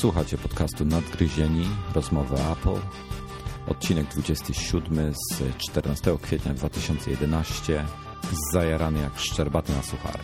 Słuchacie podcastu Nadgryzieni, rozmowy Apple. Odcinek 27 z 14 kwietnia 2011. Zajarany jak szczerbaty na suchary.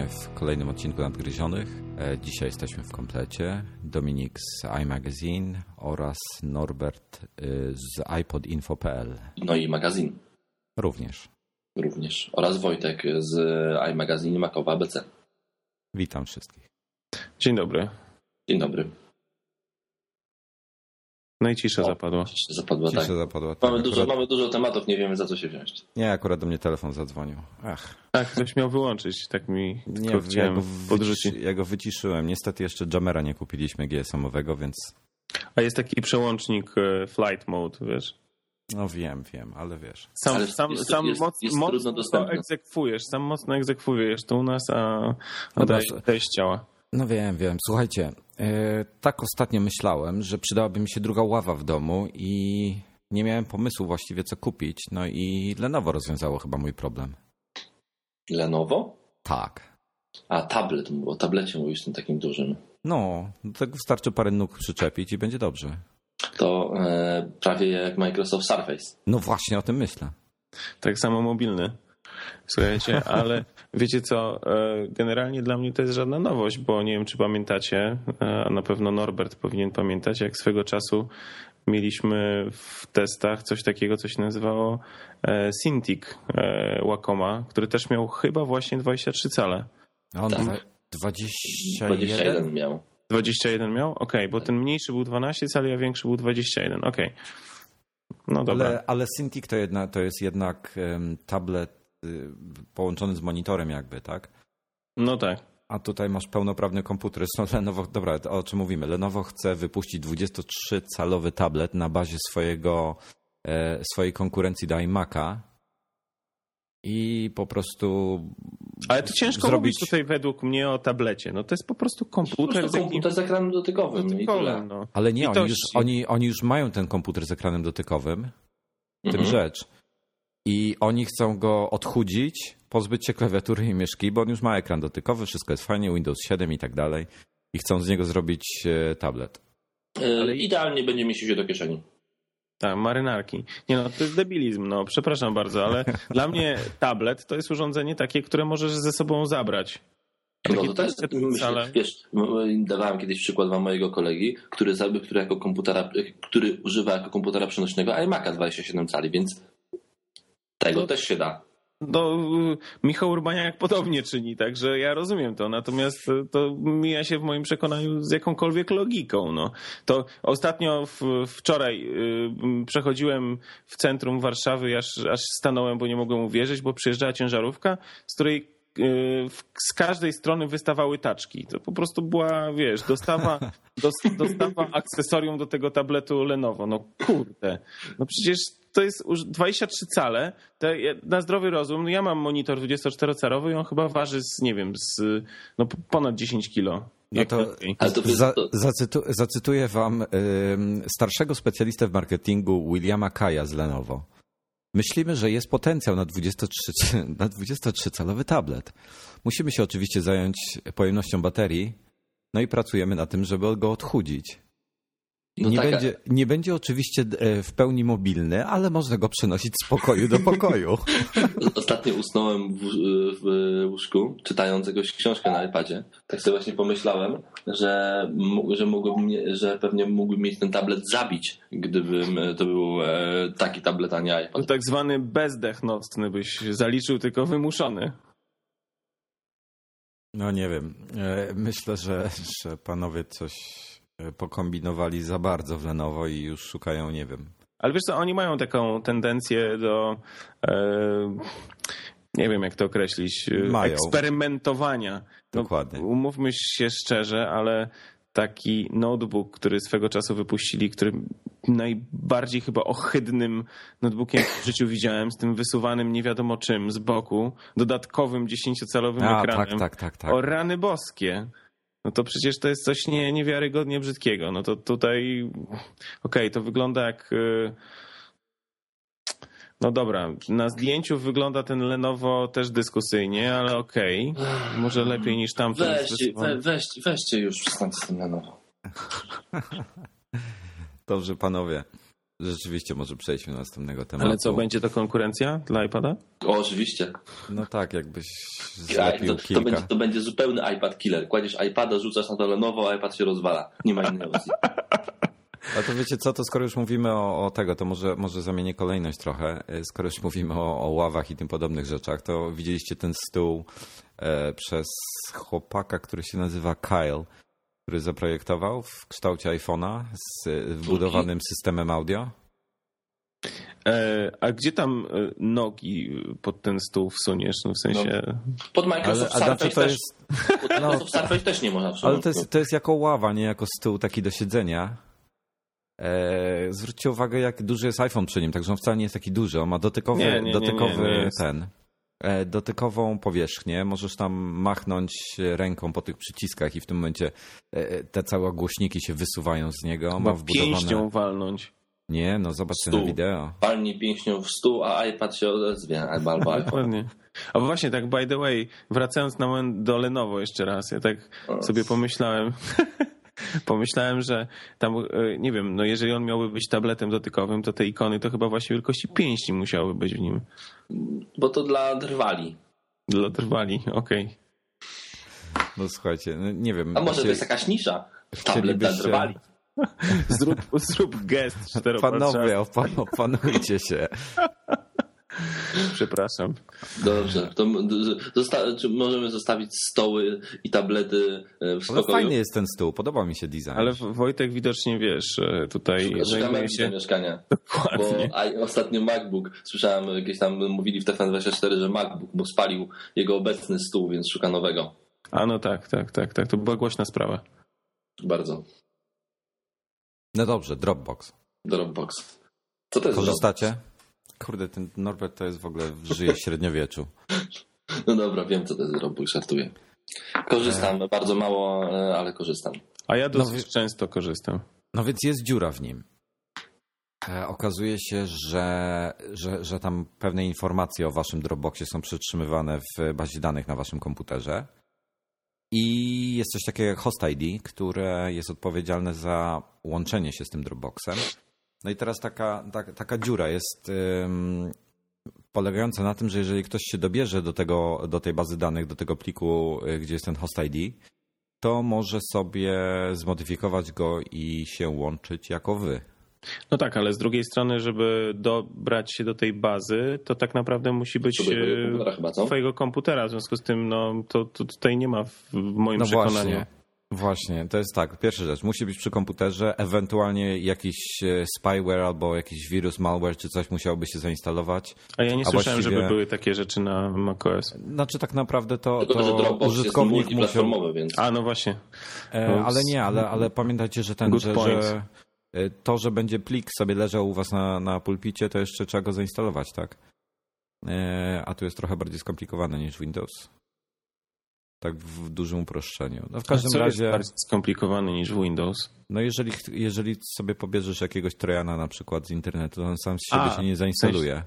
Serdecznie w kolejnym odcinku Nadgryzionych. E, Dzisiaj jesteśmy w komplecie. Dominik z iMagazine oraz Norbert y, z iPodinfo.pl No i magazyn również. również. Oraz Wojtek z iMagazine Makowa ABC. Witam wszystkich. Dzień dobry. Dzień dobry. No i cisza zapadła. Cisza Zapadła, tak. Cisza zapadła. Mamy, Tak, dużo, akurat, mamy dużo tematów, nie wiemy za co się wziąć. nie, akurat do mnie telefon zadzwonił. Ach, Tak, ktoś miał wyłączyć, tak mi nie, ja chciałem go, podrzucić. wyciszy, ja go wyciszyłem. Niestety jeszcze Jamera nie kupiliśmy GSM-owego, więc A jest taki przełącznik e, flight mode, wiesz? no wiem, wiem, ale wiesz. Sam, Ale sam, jest- sam jest- moc, jest mocno egzekwujesz, sam mocno egzekwujesz to u nas, a, a No daj, masz- daj ciała. No wiem, wiem. Słuchajcie, e, tak ostatnio myślałem, że przydałaby mi się druga ława w domu i nie miałem pomysłu właściwie co kupić. No i Lenovo rozwiązało chyba mój problem. Lenovo? Tak. A tablet, o tablecie mówisz tym takim dużym. No, do tego wystarczy parę nóg przyczepić i będzie dobrze. To e, prawie jak Microsoft Surface. No właśnie o tym myślę. Tak samo mobilny. Słuchajcie, ale wiecie co, e, generalnie dla mnie to jest żadna nowość, bo nie wiem, czy pamiętacie, e, a na pewno Norbert powinien pamiętać, jak swego czasu mieliśmy w testach coś takiego, co się nazywało e, Cintiq Wacoma, który też miał chyba właśnie 23 cale. A on Tak. dwa- 21? 21 miał. 21 miał? Okej, bo ten mniejszy był 12 cali, a większy był 21. Okej. No dobra. Ale, ale Cintiq to, jedna, to jest jednak em, tablet połączony z monitorem jakby, tak? No tak. A tutaj masz pełnoprawny komputer. Zresztą Lenovo, dobra, o czym mówimy? Lenovo chce wypuścić 23-calowy tablet na bazie swojego, e, swojej konkurencji do iMac'a i po prostu Ale to ciężko zrobić... mówić tutaj według mnie o tablecie. No to jest po prostu komputer komputer z ekranem dotykowym. i tyle. protokolem. No. Ale nie, oni już, oni, oni już mają ten komputer z ekranem dotykowym, w tym Mhm. rzecz. I oni chcą go odchudzić, pozbyć się klawiatury i myszki, bo on już ma ekran dotykowy, wszystko jest fajnie, Windows 7 i tak dalej. I chcą z niego zrobić e, tablet. E, Ale- Idealnie będzie mieścił się do kieszeni. Tak, marynarki. Nie no, to jest debilizm, no przepraszam bardzo, ale dla mnie tablet to jest urządzenie takie, które możesz ze sobą zabrać. No to też, 23 myślę, wiesz, dawałem kiedyś przykład wam mojego kolegi, który, który, jako komputera, który używa jako komputera przenośnego iMac'a 27 cali, więc tego też się da. No, Michał Urbaniak podobnie czyni, także ja rozumiem to, natomiast to mija się w moim przekonaniu z jakąkolwiek logiką. No. To ostatnio w, wczoraj y, przechodziłem w centrum Warszawy, aż, aż stanąłem, bo nie mogłem uwierzyć, bo przyjeżdżała ciężarówka, z której y, z każdej strony wystawały taczki. To po prostu była, wiesz, dostawa, dos, dostawa akcesorium do tego tabletu Lenovo. No kurde. No przecież to jest już 23 cale. Na zdrowy rozum, no ja mam monitor 24-calowy i on chyba waży z, nie wiem, z no ponad 10 kilo. No to za, zacytu, zacytuję wam ym, starszego specjalistę w marketingu Williama Kaja z Lenovo. Myślimy, że jest potencjał na 23, na 23-calowy tablet. Musimy się oczywiście zająć pojemnością baterii, no i pracujemy na tym, żeby go odchudzić. No nie, tak, będzie, nie będzie oczywiście e, w pełni mobilny, ale można go przenosić z pokoju do pokoju. Ostatnio usnąłem w, w łóżku, czytając jakąś książkę na iPadzie. Tak sobie właśnie pomyślałem, że, że, mógłbym, że pewnie mógłbym mieć ten tablet zabić, gdybym to był e, taki tablet, a nie iPad. tak zwany bezdech nocny byś zaliczył, tylko wymuszony. No nie wiem. E, Myślę, że, że panowie coś e, pokombinowali za bardzo w Lenovo i już szukają, nie wiem. Ale wiesz co, oni mają taką tendencję do... E, nie wiem jak to określić, e, Mają. eksperymentowania. No, Dokładnie. Umówmy się szczerze, ale taki notebook, który swego czasu wypuścili, który najbardziej chyba ohydnym notebookiem w życiu widziałem, z tym wysuwanym nie wiadomo czym z boku, dodatkowym 10-calowym A, ekranem. tak, tak, tak, tak. O rany boskie. No to przecież to jest coś nie, niewiarygodnie brzydkiego. No to tutaj, okej, to wygląda jak... y, No dobra, na zdjęciu wygląda ten Lenovo też dyskusyjnie, ale okej. Może lepiej niż tamten. Weźcie, we, weźcie, weźcie już przestańcie z tym na nowo. Dobrze, panowie. Rzeczywiście może przejdźmy do następnego tematu. Ale co, będzie to konkurencja dla iPada? O, oczywiście. No tak, jakbyś To, zlepił to, kilka. będzie, to będzie zupełny iPad killer. Kładziesz iPada, rzucasz na to Lenovo, a iPad się rozwala. Nie ma innej opcji. A to wiecie co, to skoro już mówimy o, o tego, to może, może zamienię kolejność trochę. E, Skoro już mówimy o, o ławach i tym podobnych rzeczach, to widzieliście ten stół e, przez chłopaka, który się nazywa Kyle, który zaprojektował w kształcie iPhone'a z wbudowanym systemem audio. E, a gdzie tam e, nogi pod ten stół wsuniesz? No w sensie... Pod Microsoft Ale, Surface znaczy to też, jest, pod Microsoft Surface też nie można ale to jest, to jest jako ława, nie jako stół taki do siedzenia. E, zwróćcie uwagę, jak duży jest iPhone przy nim, także on wcale nie jest taki duży. On ma dotykowy, Nie, nie, nie, dotykowy nie, nie jest. ten. E, Dotykową powierzchnię, możesz tam machnąć ręką po tych przyciskach i w tym momencie e, te całe głośniki się wysuwają z niego. Ma wbudowane. pięścią walnąć. Nie, no zobaczcie na wideo. Palnie pięścią w stół, a iPad się odezwie. Albo, albo iPhone. Dokładnie. A właśnie tak, by the way, wracając na moment do Lenovo jeszcze raz, ja tak O. sobie pomyślałem, pomyślałem, że tam, e, nie wiem, no jeżeli on miałby być tabletem dotykowym, to te ikony to chyba właśnie wielkości pięści musiały być w nim. Bo to dla drwali. Dla trwali, okej. No słuchajcie, no, nie wiem. A może to jest jakaś nisza? Tablet dla drwali. Zrób, zrób gest czteropatrzasty. Panowie, opan- opanujcie się. Przepraszam. Dobrze, to zosta- czy możemy zostawić stoły i tablety e, w Ale spokoju. fajny jest ten stół, podoba mi się design. Ale Wojtek widocznie, wiesz, e, tutaj Szukamy zajmuje do się... mieszkania. Bo Dokładnie. a, ostatnio MacBook, słyszałem, jakieś tam mówili w TFN24, że MacBook mu spalił jego obecny stół, więc szuka nowego. A no tak, tak, tak, tak. To była głośna sprawa. Bardzo. No dobrze, Dropbox. Dropbox. Co to jest Korzystacie? Kurde, ten Norbert to jest w ogóle, żyje w średniowieczu. No dobra, wiem co to jest Dropbox, żartuję. Korzystam, bardzo mało, e, ale korzystam. A ja dosyć wie- często korzystam. No więc jest dziura w nim. E, Okazuje się, że, że, że tam pewne informacje o waszym Dropboxie są przetrzymywane w bazie danych na waszym komputerze. I jest coś takiego jak Host ID, które jest odpowiedzialne za łączenie się z tym Dropboxem. No i teraz taka, taka, taka dziura jest ym, polegająca na tym, że jeżeli ktoś się dobierze do, tego, do tej bazy danych, do tego pliku, y, gdzie jest ten Host ID, to może sobie zmodyfikować go i się łączyć jako wy. No tak, ale z drugiej strony, żeby dobrać się do tej bazy, to tak naprawdę musi być do twojego e, komputera chyba, twojego komputera. W związku z tym, no to, to tutaj nie ma w, w moim No przekonaniu. właśnie. Właśnie, to jest tak. Pierwsza rzecz, musi być przy komputerze, ewentualnie jakiś e, spyware albo jakiś wirus, malware czy coś musiałoby się zainstalować. A ja nie A słyszałem, właściwie- żeby były takie rzeczy na macOS. Znaczy tak naprawdę to, Tylko, że to Dropbox jest użytkownik musiał... multiplatformowy, więc A, no właśnie. E, ale nie, ale, ale pamiętajcie, że ten, Good że, point. że e, to, że będzie plik sobie leżał u was na, na pulpicie, to jeszcze trzeba go zainstalować, tak? E, A tu jest trochę bardziej skomplikowane niż Windows. Tak w dużym uproszczeniu. No w każdym Co razie, jest bardziej skomplikowany niż Windows. no jeżeli, jeżeli sobie pobierzesz jakiegoś trojana na przykład z internetu, to on sam z siebie A, się nie zainstaluje.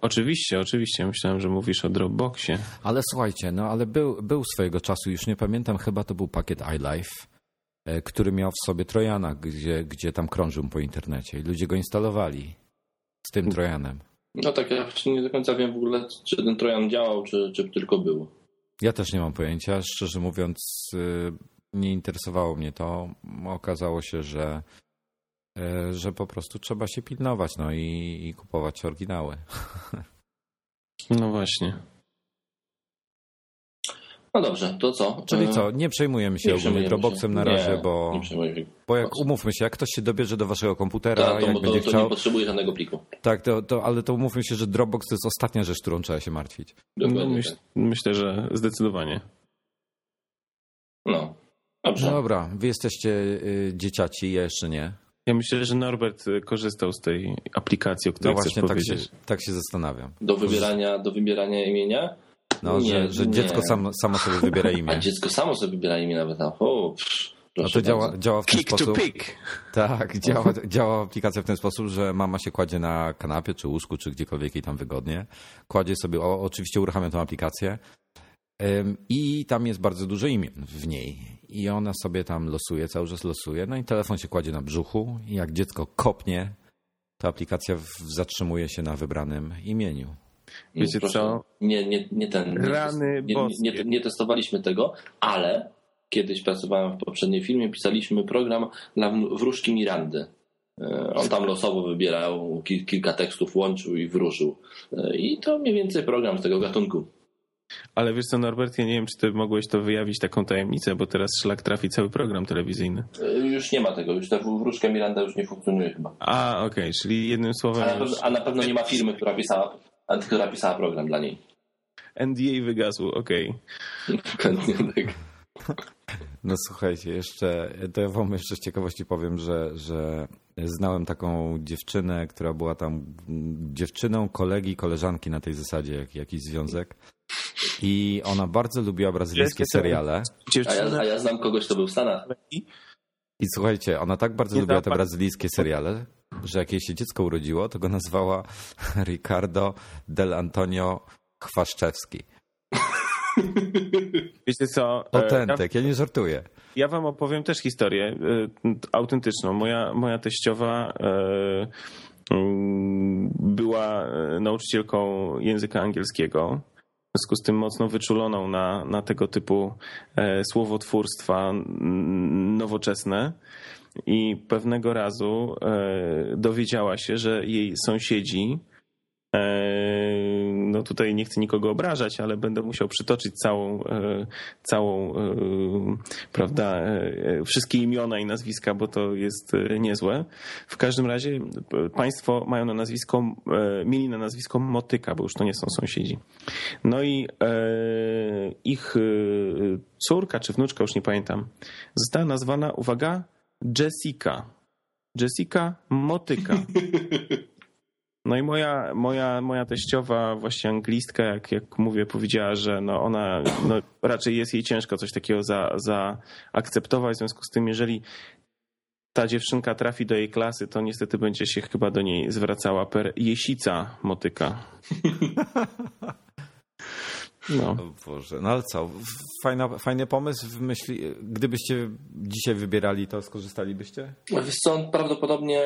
Oczywiście, oczywiście. Myślałem, że mówisz o Dropboxie. Ale słuchajcie, no ale był, był swojego czasu, już nie pamiętam, chyba to był pakiet iLife, e, który miał w sobie Trojana, gdzie, gdzie tam krążył po internecie i ludzie go instalowali z tym Trojanem. no tak, ja nie do końca wiem w ogóle, czy ten Trojan działał, czy, czy tylko był. Ja też nie mam pojęcia, szczerze mówiąc, y, nie interesowało mnie to. Okazało się, że, y, że po prostu trzeba się pilnować no i, i kupować oryginały. No właśnie. No dobrze, to co? Czyli co, nie przejmujemy się nie ogólnie przejmujemy Dropboxem się. na razie, nie, bo, Nie się. bo jak umówmy się, jak ktoś się dobierze do waszego komputera, To, to, jak to, będzie to chciał, nie potrzebuje żadnego pliku. tak, to, to, ale to umówmy się, że Dropbox to jest ostatnia rzecz, którą trzeba się martwić. No, myśl, tak. myślę, że zdecydowanie. No. Dobrze. No dobra, wy jesteście y, dzieciaci, ja jeszcze nie. Ja myślę, że Norbert y, korzystał z tej aplikacji, o której No chcesz właśnie tak się, powiedzieć. tak się zastanawiam. Do wybierania, do wybierania imienia? No, Nie, że, że nie. dziecko samo, samo sobie wybiera A imię. dziecko samo sobie wybiera imię nawet. A, o, psz, No to działa, działa w ten Kick to sposób. pick. Tak, działa, działa aplikacja w ten sposób, że mama się kładzie na kanapie, czy łóżku, czy gdziekolwiek jej tam wygodnie. Kładzie sobie, o, oczywiście uruchamia tą aplikację ym, i tam jest bardzo dużo imion w niej. I ona sobie tam losuje, cały czas losuje. No i telefon się kładzie na brzuchu i jak dziecko kopnie, to aplikacja w, zatrzymuje się na wybranym imieniu. Wiecie proszę. co? Nie, nie, nie ten. Rany nie, nie, nie, nie testowaliśmy tego, ale kiedyś pracowałem w poprzedniej filmie, pisaliśmy program dla wróżki Mirandy. E, On tam losowo wybierał, kil, kilka tekstów łączył i wróżył. E, I to mniej więcej program z tego gatunku. Ale wiesz co, Norbert, ja nie wiem, czy ty mogłeś to wyjawić taką tajemnicę, bo teraz szlak trafi cały program telewizyjny. E, Już nie ma tego, już ta wróżka Miranda już nie funkcjonuje chyba. A, okej, czyli jednym A słowem na, już pewno, a na pewno nie ma firmy, która pisała, a- która pisała program dla niej. NDA wygasł, okej. Dokładnie tak. No słuchajcie, jeszcze, to ja wam jeszcze z ciekawości powiem, że, że znałem taką dziewczynę, która była tam dziewczyną kolegi, koleżanki na tej zasadzie, jak, jakiś związek. I ona bardzo lubiła brazylijskie seriale. A ja, a ja znam kogoś, kto był w Stanach. I słuchajcie, ona tak bardzo lubiła te brazylijskie seriale, że jak jej się dziecko urodziło, to go nazwała Ricardo del Antonio Chwaszczewski. Wiecie co? e, Ja, Autentyk, ja nie żartuję. ja wam opowiem też historię e, autentyczną. Moja, moja teściowa e, mm, była nauczycielką języka angielskiego. W związku z tym mocno wyczuloną na, na tego typu e, słowotwórstwa nowoczesne. I pewnego razu e, dowiedziała się, że jej sąsiedzi No tutaj nie chcę nikogo obrażać, ale będę musiał przytoczyć całą, e, całą e, prawda, e, wszystkie imiona i nazwiska, bo to jest e, niezłe. W każdym razie e, państwo mają na nazwisko, e, mieli na nazwisko Motyka, bo już to nie są sąsiedzi. No i e, ich e, córka czy wnuczka, już nie pamiętam, została nazwana, uwaga, Jessica. Jessica Motyka. No i moja, moja, moja teściowa, właśnie anglistka, jak, jak mówię, powiedziała, że no ona no raczej jest jej ciężko coś takiego za, zaakceptować. W związku z tym, jeżeli ta dziewczynka trafi do jej klasy, to niestety będzie się chyba do niej zwracała per jesica motyka. No. O Boże, no ale co, Fajna, fajny pomysł, w myśli, gdybyście dzisiaj wybierali, to skorzystalibyście? Wiesz co, prawdopodobnie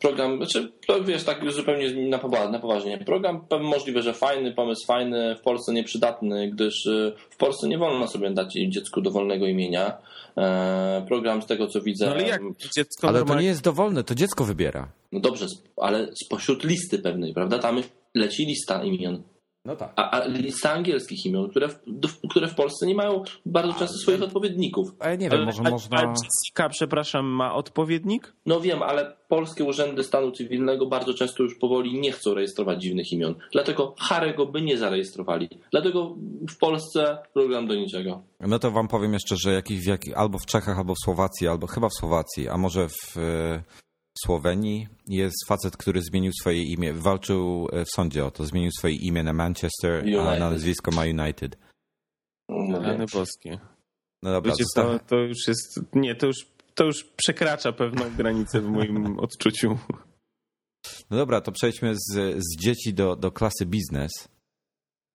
program, znaczy, to wiesz, tak już zupełnie na poważnie, na poważnie. Program możliwe, że fajny, pomysł fajny, w Polsce nieprzydatny, gdyż y, w Polsce nie wolno sobie dać dziecku dowolnego imienia. E, Program z tego, co widzę... No ale jak dziecko Ale to normalnie- nie jest dowolne, to dziecko wybiera. No dobrze, ale spośród listy pewnej, prawda? Tam leci lista imion. No tak. A, a lista angielskich imion, które w, do- które w Polsce nie mają bardzo często swoich odpowiedników. A ja nie wiem, Ale- może a- można... A Jessica, przepraszam, ma odpowiednik? No wiem, ale polskie urzędy stanu cywilnego bardzo często już powoli nie chcą rejestrować dziwnych imion. Dlatego Harego by nie zarejestrowali. Dlatego w Polsce program do niczego. No to wam powiem jeszcze, że jakiś, w jak, albo w Czechach, albo w Słowacji, albo chyba w Słowacji, a może w e, Słowenii jest facet, który zmienił swoje imię, walczył e, w sądzie o to, zmienił swoje imię na Manchester, a United. na nazwisko ma United. No, Rany boskie. No dobra, Wiecie co, to już jest, nie, to już, to już przekracza pewną granicę w moim odczuciu. no dobra, to przejdźmy z, z dzieci do, do klasy biznes.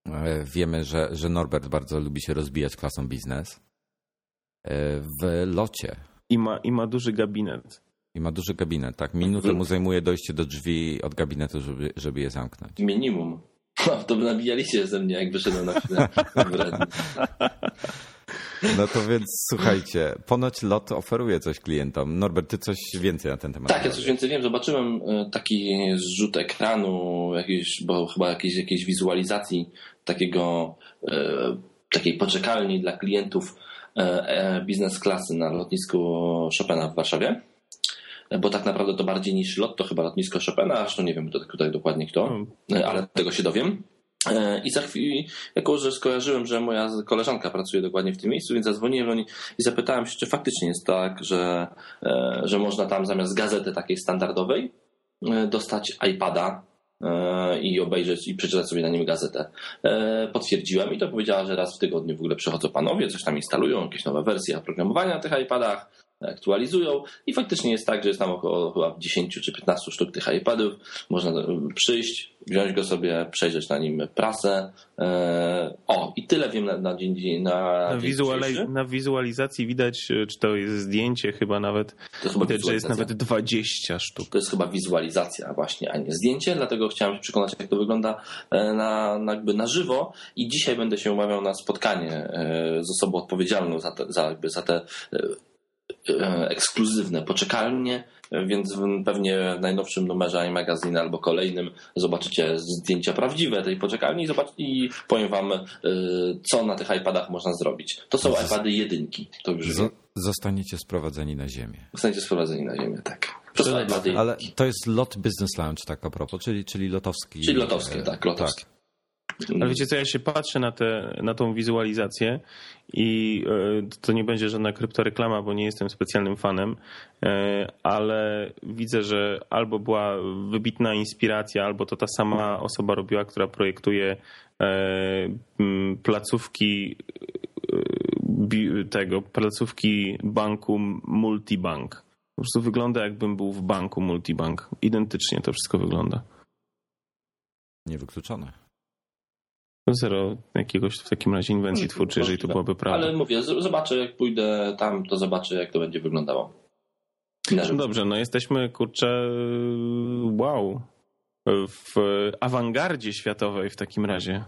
E, Wiemy, że, że Norbert bardzo lubi się rozbijać klasą biznes. E, W locie I ma, i ma duży gabinet. I ma duży gabinet, tak? Minutę mu zajmuje dojście do drzwi od gabinetu, żeby, żeby je zamknąć. Minimum. No, to by nabijaliście ze mnie, jak wyszedłem na chwilę. No to więc słuchajcie, ponoć lot oferuje coś klientom. Norbert, ty coś więcej na ten temat. Tak, ja coś więcej wiem. Zobaczyłem e, taki zrzut ekranu, jakiś, bo chyba jakiejś, jakiejś wizualizacji takiego e, takiej poczekalni dla klientów biznes klasy na lotnisku Chopina w Warszawie bo tak naprawdę to bardziej niż lot to chyba lotnisko Chopina, zresztą nie wiem tutaj dokładnie kto, hmm. ale tego się dowiem. E, I za chwilę, jako że skojarzyłem, że moja koleżanka pracuje dokładnie w tym miejscu, więc zadzwoniłem do niej i zapytałem się, czy faktycznie jest tak, że, e, że można tam zamiast gazety takiej standardowej e, dostać iPada i obejrzeć i przeczytać sobie na nim gazetę. Potwierdziłem i to powiedziała, że raz w tygodniu w ogóle przychodzą panowie, coś tam instalują, jakieś nowe wersje oprogramowania na tych iPadach aktualizują i faktycznie jest tak, że jest tam około chyba 10 czy 15 sztuk tych iPadów. Można przyjść, wziąć go sobie, przejrzeć na nim prasę. E, o, i tyle wiem na, na dzień na, na, wizuali- na wizualizacji widać, e, czy to jest zdjęcie chyba nawet, to chyba widać, że jest nawet 20 sztuk. To jest chyba wizualizacja właśnie, a nie zdjęcie, dlatego chciałem się przekonać, jak to wygląda e, na, na, jakby na żywo i dzisiaj będę się umawiał na spotkanie z osobą odpowiedzialną za te, za, jakby za te E, ekskluzywne poczekalnie, więc pewnie w najnowszym numerze iMagazine albo kolejnym zobaczycie zdjęcia prawdziwe tej poczekalni i, zobacz, i powiem wam, e, co na tych iPadach można zrobić. To są iPady jedynki. To już Zostaniecie sprowadzeni na ziemię. Zostaniecie sprowadzeni na ziemię, tak. IPady Ale to jest lot Business Lounge, tak a propos, czyli, czyli lotowski. Czyli lotowski, tak, lotowski. Tak. Ale wiecie co, ja się patrzę na, te, na tą wizualizację i e, to nie będzie żadna kryptoreklama, bo nie jestem specjalnym fanem, e, ale widzę, że albo była wybitna inspiracja, albo to ta sama osoba robiła, która projektuje e, placówki tego, placówki banku Multibank. Po prostu wygląda jakbym był w banku Multibank. Identycznie to wszystko wygląda. Niewykluczone. Zero jakiegoś w takim razie inwencji mm, twórczej, jeżeli to byłoby prawda. Ale mówię, zobaczę jak pójdę tam, to zobaczę jak to będzie wyglądało. No dobrze, no jesteśmy kurczę wow w awangardzie światowej w takim razie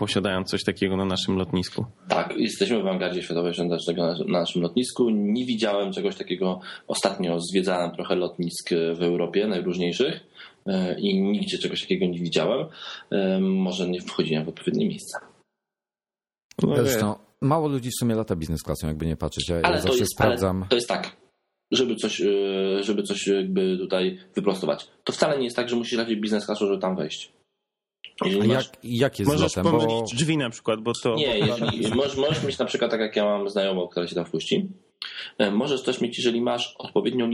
posiadając coś takiego na naszym lotnisku. Tak, jesteśmy w awangardzie światowej na naszym lotnisku. Nie widziałem czegoś takiego. Ostatnio zwiedzałem trochę lotnisk w Europie, najróżniejszych. E, i nigdzie czegoś takiego nie widziałem. E, może nie wchodziłem w odpowiednie miejsca. No Zresztą mało ludzi w sumie lata biznes klasą, jakby nie patrzeć. Ja, ale ja zawsze jest, sprawdzam. to jest tak, żeby coś, e, żeby coś jakby tutaj wyprostować. To wcale nie jest tak, że musisz lecieć biznes klasą, żeby tam wejść. A jak, jak jest Możesz lotem, bo... drzwi na przykład, bo to... Nie, jeżeli, możesz, możesz mieć na przykład tak jak ja mam znajomą, która się tam wpuści. Możesz też mieć, jeżeli masz odpowiednią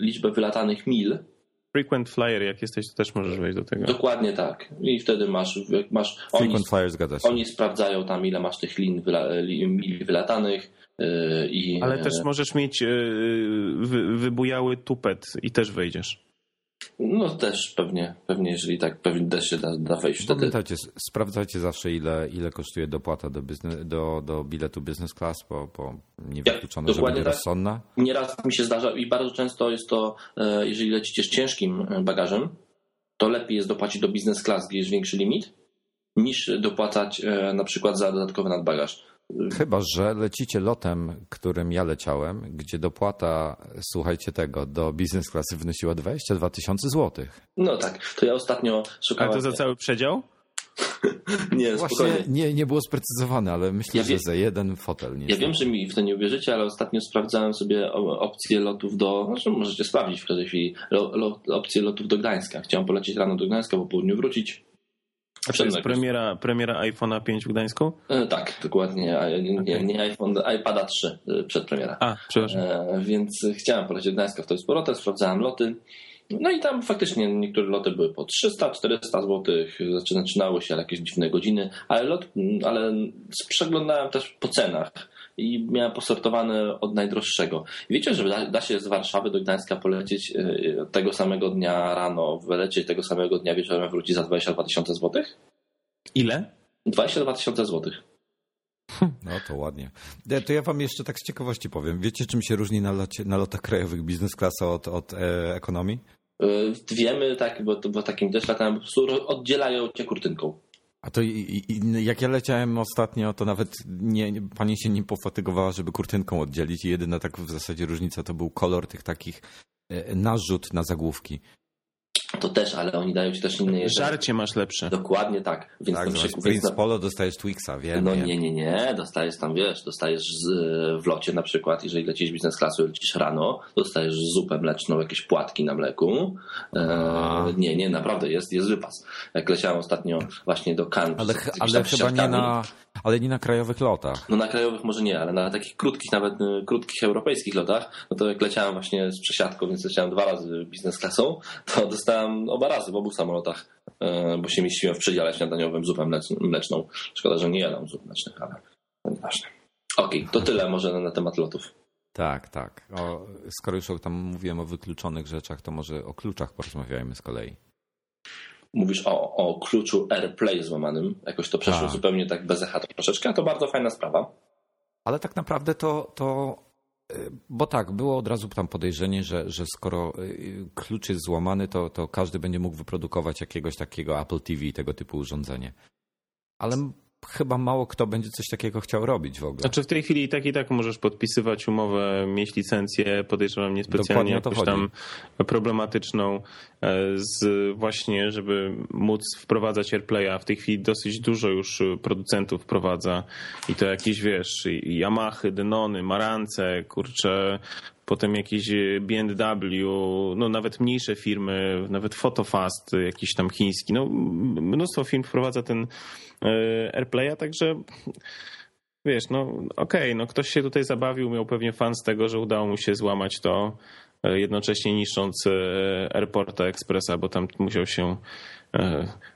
liczbę wylatanych mil, frequent flyer, jak jesteś, to też możesz wejść do tego. Dokładnie tak. I wtedy masz. masz frequent oni, flyer zgadza się. Oni sprawdzają tam, ile masz tych lin wyla, mil wylatanych. Yy, i, Ale też możesz mieć yy, wy, wybujały tupet i też wejdziesz. No też pewnie, pewnie jeżeli tak, pewnie też się da, da wejść wtedy. Pamiętajcie, sprawdzajcie zawsze ile, ile kosztuje dopłata do, biznes, do, do biletu business class, bo, bo niewykluczone, ja, że będzie tak. rozsądna. Nieraz mi się zdarza i bardzo często jest to, e, jeżeli lecicie z ciężkim bagażem, to lepiej jest dopłacić do business class, gdzie jest większy limit, niż dopłacać e, na przykład za dodatkowy nadbagaż. Chyba, że lecicie lotem, którym ja leciałem, gdzie dopłata, słuchajcie tego, do biznes klasy wynosiła 22 tysiące złotych. No tak, to ja ostatnio szukałem... A to za cały przedział? nie, Właśnie nie, nie było sprecyzowane, ale myślę, ja że za jeden fotel. Nie ja wiem, że mi w to nie uwierzycie, ale ostatnio sprawdzałem sobie opcje lotów do, znaczy możecie sprawdzić w każdej chwili, opcje lotów do Gdańska. Chciałem polecieć rano do Gdańska, po południu wrócić. A to jest premiera, premiera iPhone'a 5 w Gdańsku? E, tak, dokładnie. Nie, nie iPhone, iPada 3 e, przed premiera. A, przepraszam. E, więc chciałem polecieć do Gdańska w to powrotem, sprawdzałem loty. No i tam faktycznie niektóre loty były po 300-400 zł, zaczynały się jakieś dziwne godziny, ale lot, ale przeglądałem też po cenach i miałem posortowane od najdroższego. I wiecie, że da, da, się z Warszawy do Gdańska polecieć e, tego samego dnia rano, wylecieć tego samego dnia wieczorem, wrócić za 22 tysiące złotych? Ile? 22 tysiące złotych. No to ładnie. To ja wam jeszcze tak z ciekawości powiem. Wiecie, czym się różni na, locie, na lotach krajowych biznes klasa od, od e, ekonomii? E, wiemy, tak, bo, bo takim też latałem, po prostu oddzielają cię kurtynką. A to i, i, jak ja leciałem ostatnio, to nawet nie, pani się nie pofatygowała, żeby kurtynką oddzielić i jedyna tak w zasadzie różnica to był kolor tych takich e, narzut na zagłówki. To też, ale oni dają ci też inne jedzenie. Żarcie masz lepsze. Dokładnie tak. Więc Tak, zobacz, Prince na, Polo dostajesz Twixa, wiem. no wiem. nie, nie, nie, dostajesz tam, wiesz, dostajesz z, w locie na przykład, jeżeli lecisz biznes klasy, lecisz rano, dostajesz zupę mleczną, jakieś płatki na mleku. E, nie, nie, naprawdę, jest, jest wypas. Jak leciałem ostatnio właśnie do Cannes. Ale, z ale chyba nie na, ale nie na krajowych lotach. No na krajowych może nie, ale na takich krótkich, nawet y, krótkich europejskich lotach, no to jak leciałem właśnie z przesiadką, więc leciałem dwa razy biznes klasą, to dostałem oba razy w obu samolotach, e, bo się mieściłem w przedziale śniadaniowym zupę mlecz- mleczną. Szkoda, że nie jadam zup mlecznych, ale nieważne. Okej, to tyle może na, temat lotów. Tak, tak. O, skoro już tam mówiłem o wykluczonych rzeczach, to może o kluczach porozmawiajmy z kolei. Mówisz o, o kluczu AirPlay złamanym, jakoś to przeszło Tak. zupełnie tak bez echa troszeczkę, a to bardzo fajna sprawa. Ale tak naprawdę to, to bo tak, było od razu tam podejrzenie, że, że skoro y, klucz jest złamany, to, to każdy będzie mógł wyprodukować jakiegoś takiego Apple TV i tego typu urządzenie. Ale chyba mało kto będzie coś takiego chciał robić w ogóle. Znaczy w tej chwili i tak i tak możesz podpisywać umowę, mieć licencję, podejrzewam niespecjalnie jakąś tam problematyczną e, z właśnie, żeby móc wprowadzać AirPlaya. W tej chwili dosyć dużo już producentów wprowadza i to jakieś wiesz, i Yamahy, Denony, Marance, kurcze, potem jakieś B&W, no nawet mniejsze firmy, nawet Photofast, jakiś tam chiński, no mnóstwo firm wprowadza ten AirPlaya, także wiesz, no okej, no ktoś się tutaj zabawił, miał pewnie fan z tego, że udało mu się złamać to, e, jednocześnie niszcząc e, Airporta Expressa, bo tam musiał się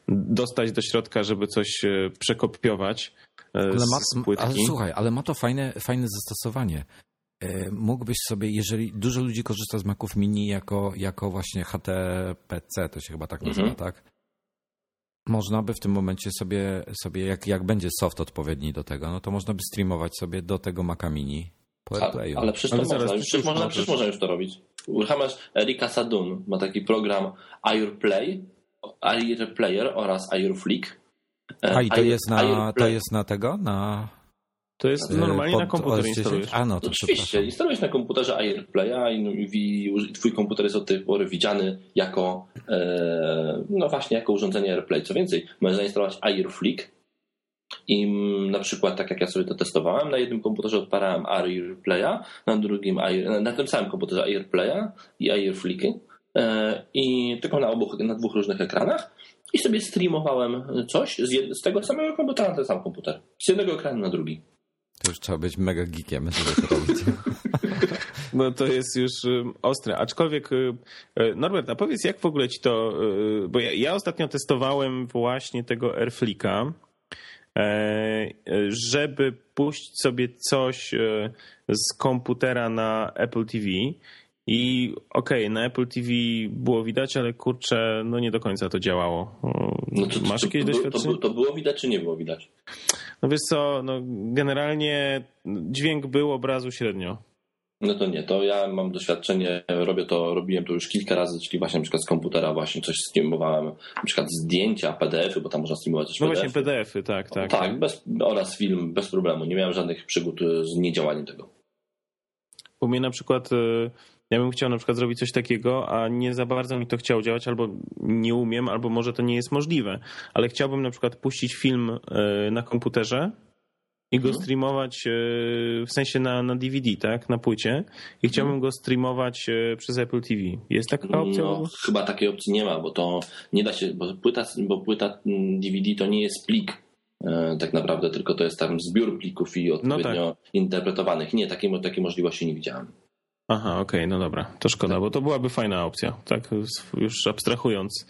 dostać do środka, żeby coś przekopiować Ale, z ma, płytki. ale słuchaj, ale ma to fajne, fajne zastosowanie. E, Mógłbyś sobie, jeżeli dużo ludzi korzysta z Maców Mini jako, jako właśnie HTPC, to się chyba tak nazywa, Mhm. tak? Można by w tym momencie sobie, sobie jak, jak będzie soft odpowiedni do tego, no to można by streamować sobie do tego Maca Mini po A, AirPlayu. ale przecież to Ale można, przecież można, możesz. przecież można już to robić. Uruchamiasz Erika Sadun, ma taki program AirPlay, AirPlayer oraz AirFlick. E, A i to Air- jest na, to jest na tego? Na, To jest e, normalnie pod na komputer OS 10? instalujesz. A no, to Oczywiście, instalujesz na komputerze AirPlaya i, no, i, i twój komputer jest od tej pory widziany jako e, no właśnie jako urządzenie AirPlay. Co więcej, możesz zainstalować AirFlick i na przykład tak jak ja sobie to testowałem, na jednym komputerze odparałem AirPlaya, na drugim Air, na tym samym komputerze AirPlaya i AirFlicky e, i tylko na obu, na dwóch różnych ekranach i sobie streamowałem coś z, jed, z tego samego komputera na ten sam komputer. Z jednego ekranu na drugi. To już trzeba być mega geekiem, żeby to robić. No to jest już y, ostre. Aczkolwiek, y, y, Norbert, a powiedz, jak w ogóle ci to. Bo ja, ja ostatnio testowałem właśnie tego Airflika, e, żeby puścić sobie coś z komputera na Apple TV. I okej, na Apple TV było widać, ale kurczę, no nie do końca to działało. No to, to, Masz to, jakieś to, to, doświadczenie? to było widać, czy nie było widać? No wiesz co, no generalnie dźwięk był, obrazu średnio. No to nie, to ja mam doświadczenie, robię to, robiłem to już kilka razy, czyli właśnie na przykład z komputera właśnie coś streamowałem, na przykład zdjęcia, PDF-y, bo tam można streamować też No PDF. właśnie PDF-y, tak, tak. tak, bez, oraz film bez problemu. Nie miałem żadnych przygód z niedziałaniem tego. U mnie na przykład, y, ja bym chciał na przykład zrobić coś takiego, a nie za bardzo mi to chciało działać, albo nie umiem, albo może to nie jest możliwe, ale chciałbym na przykład puścić film y, na komputerze i go Mhm. streamować y, w sensie na, na DVD, tak, na płycie i chciałbym Mhm. go streamować y, przez Apple TV. Jest taka opcja? No, chyba takiej opcji nie ma, bo to nie da się, bo płyta, bo płyta DVD to nie jest plik e, tak naprawdę, tylko to jest tam zbiór plików i odpowiednio tak. interpretowanych. Nie, takiej, takiej możliwości nie widziałem. Aha, okej, no dobra, to szkoda, bo to byłaby fajna opcja, tak już abstrahując,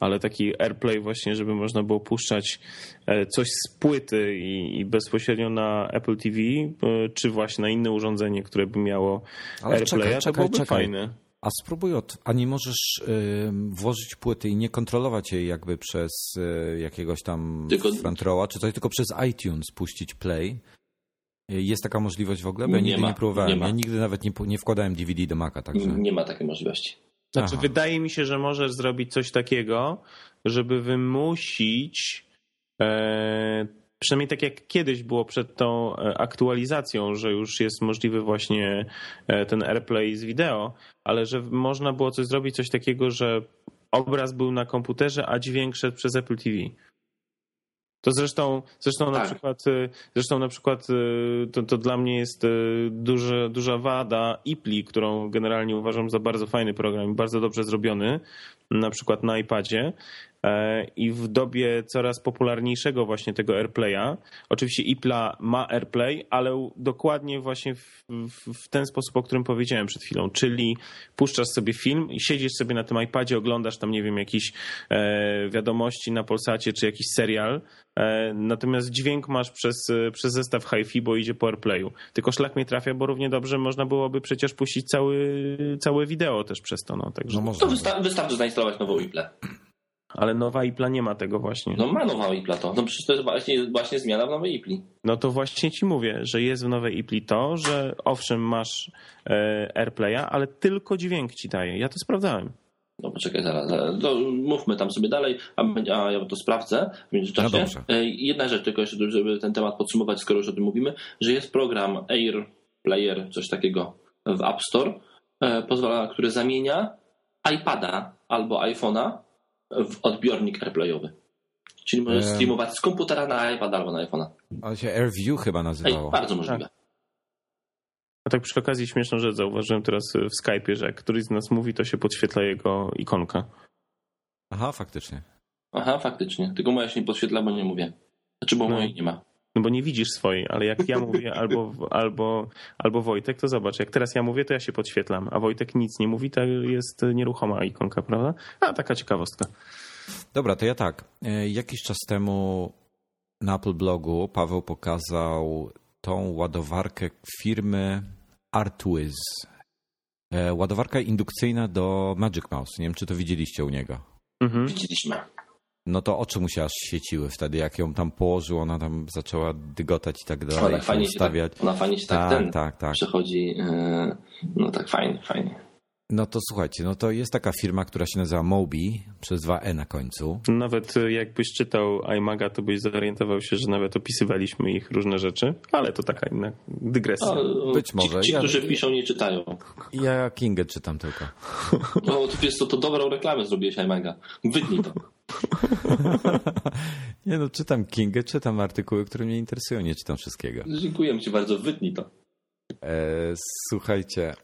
ale taki AirPlay właśnie, żeby można było puszczać e, coś z płyty i, i bezpośrednio na Apple TV, e, czy właśnie na inne urządzenie, które by miało Ale AirPlaya, czekaj, to czekaj, byłoby czekaj. fajne. A spróbuj od. A nie możesz y, włożyć płyty i nie kontrolować jej jakby przez y, jakiegoś tam Tylko- front rowa, czy coś, tylko przez iTunes puścić play. Y, Jest taka możliwość w ogóle? Bo ja Nie nigdy ma, nie próbowałem. nie. Ja nigdy nawet nie, nie wkładałem DVD do Maca, także. Nie ma takiej możliwości. Znaczy, Aha. wydaje mi się, że możesz zrobić coś takiego, żeby wymusić, e, przynajmniej tak jak kiedyś było przed tą e, aktualizacją, że już jest możliwy właśnie e, ten AirPlay z wideo, ale że można było coś zrobić, coś takiego, że obraz był na komputerze, a dźwięk szedł przez Apple TV. To zresztą, zresztą na Tak. przykład, y, zresztą na przykład y, to, to dla mnie jest y, duże, duża wada IPLI, którą generalnie uważam za bardzo fajny program i bardzo dobrze zrobiony, na przykład na iPadzie. E, I w dobie coraz popularniejszego właśnie tego AirPlaya, oczywiście IPLA ma AirPlay, ale dokładnie właśnie w, w, w ten sposób, o którym powiedziałem przed chwilą, czyli puszczasz sobie film i siedzisz sobie na tym iPadzie, oglądasz tam, nie wiem, jakieś e, wiadomości na Polsacie czy jakiś serial, e, natomiast dźwięk masz przez, przez zestaw HiFi, bo idzie po AirPlayu. Tylko szlak mnie trafia, bo równie dobrze można byłoby przecież puścić cały, całe wideo też przez to. No, także, No To można. wysta- wystarczy zainstalować nową IPLę. Ale nowa IPLA nie ma tego właśnie. No ma nowa IPLA to. No przecież to jest właśnie, właśnie zmiana w nowej IPLI. No to właśnie ci mówię, że jest w nowej IPLI to, że owszem masz e, AirPlaya, ale tylko dźwięk ci daje. Ja to sprawdzałem. No poczekaj, zaraz, zaraz. To mówmy tam sobie dalej, a, ja to sprawdzę w międzyczasie. No. E, Jedna rzecz tylko jeszcze, żeby ten temat podsumować, skoro już o tym mówimy, że jest program Air Player, coś takiego w App Store, e, pozwala, który zamienia iPada albo iPhone'a w odbiornik AirPlayowy. Czyli możesz streamować z komputera na iPada albo na iPhone'a. Ale się AirView chyba Ej, nazywało. bardzo możliwe. A tak przy okazji śmieszną rzecz zauważyłem teraz w Skype'ie, że jak któryś z nas mówi, to się podświetla jego ikonka. Aha, faktycznie. Aha, faktycznie. Tylko moja się nie podświetla, bo nie mówię. Znaczy, bo No. mojej nie ma. No bo nie widzisz swojej, ale jak ja mówię albo, albo, albo Wojtek, to zobacz, jak teraz ja mówię, to ja się podświetlam, a Wojtek nic nie mówi, to jest nieruchoma ikonka, prawda? A taka ciekawostka. Dobra, to ja tak. E, Jakiś czas temu na Apple blogu Paweł pokazał tą ładowarkę firmy Artwiz. E, Ładowarka indukcyjna do Magic Mouse. Nie wiem, czy to widzieliście u niego. Mhm. Widzieliśmy. No to oczy mu się aż świeciły wtedy, jak ją tam położył, ona tam zaczęła dygotać i tak dalej, Ona się fajnie się, ustawiać. tak, ona fajnie się tak, Tak, ten tak, tak. przechodzi. e, No tak, fajnie, fajnie. No to słuchajcie, no to jest taka firma, która się nazywa Mobi, przez dwa E na końcu. Nawet y, jakbyś czytał iMaga, to byś zorientował się, że nawet opisywaliśmy ich różne rzeczy, ale to taka inna dygresja. A, Być ci, może. Ci, Ja- którzy piszą, nie czytają. Ja Kingę czytam tylko. No to wiesz co, to dobrą reklamę zrobiłeś, iMaga. Wytnij to. Nie no, czytam Kingę, czytam artykuły, które mnie interesują, nie czytam wszystkiego. Dziękuję ci bardzo, wytnij to. E, słuchajcie,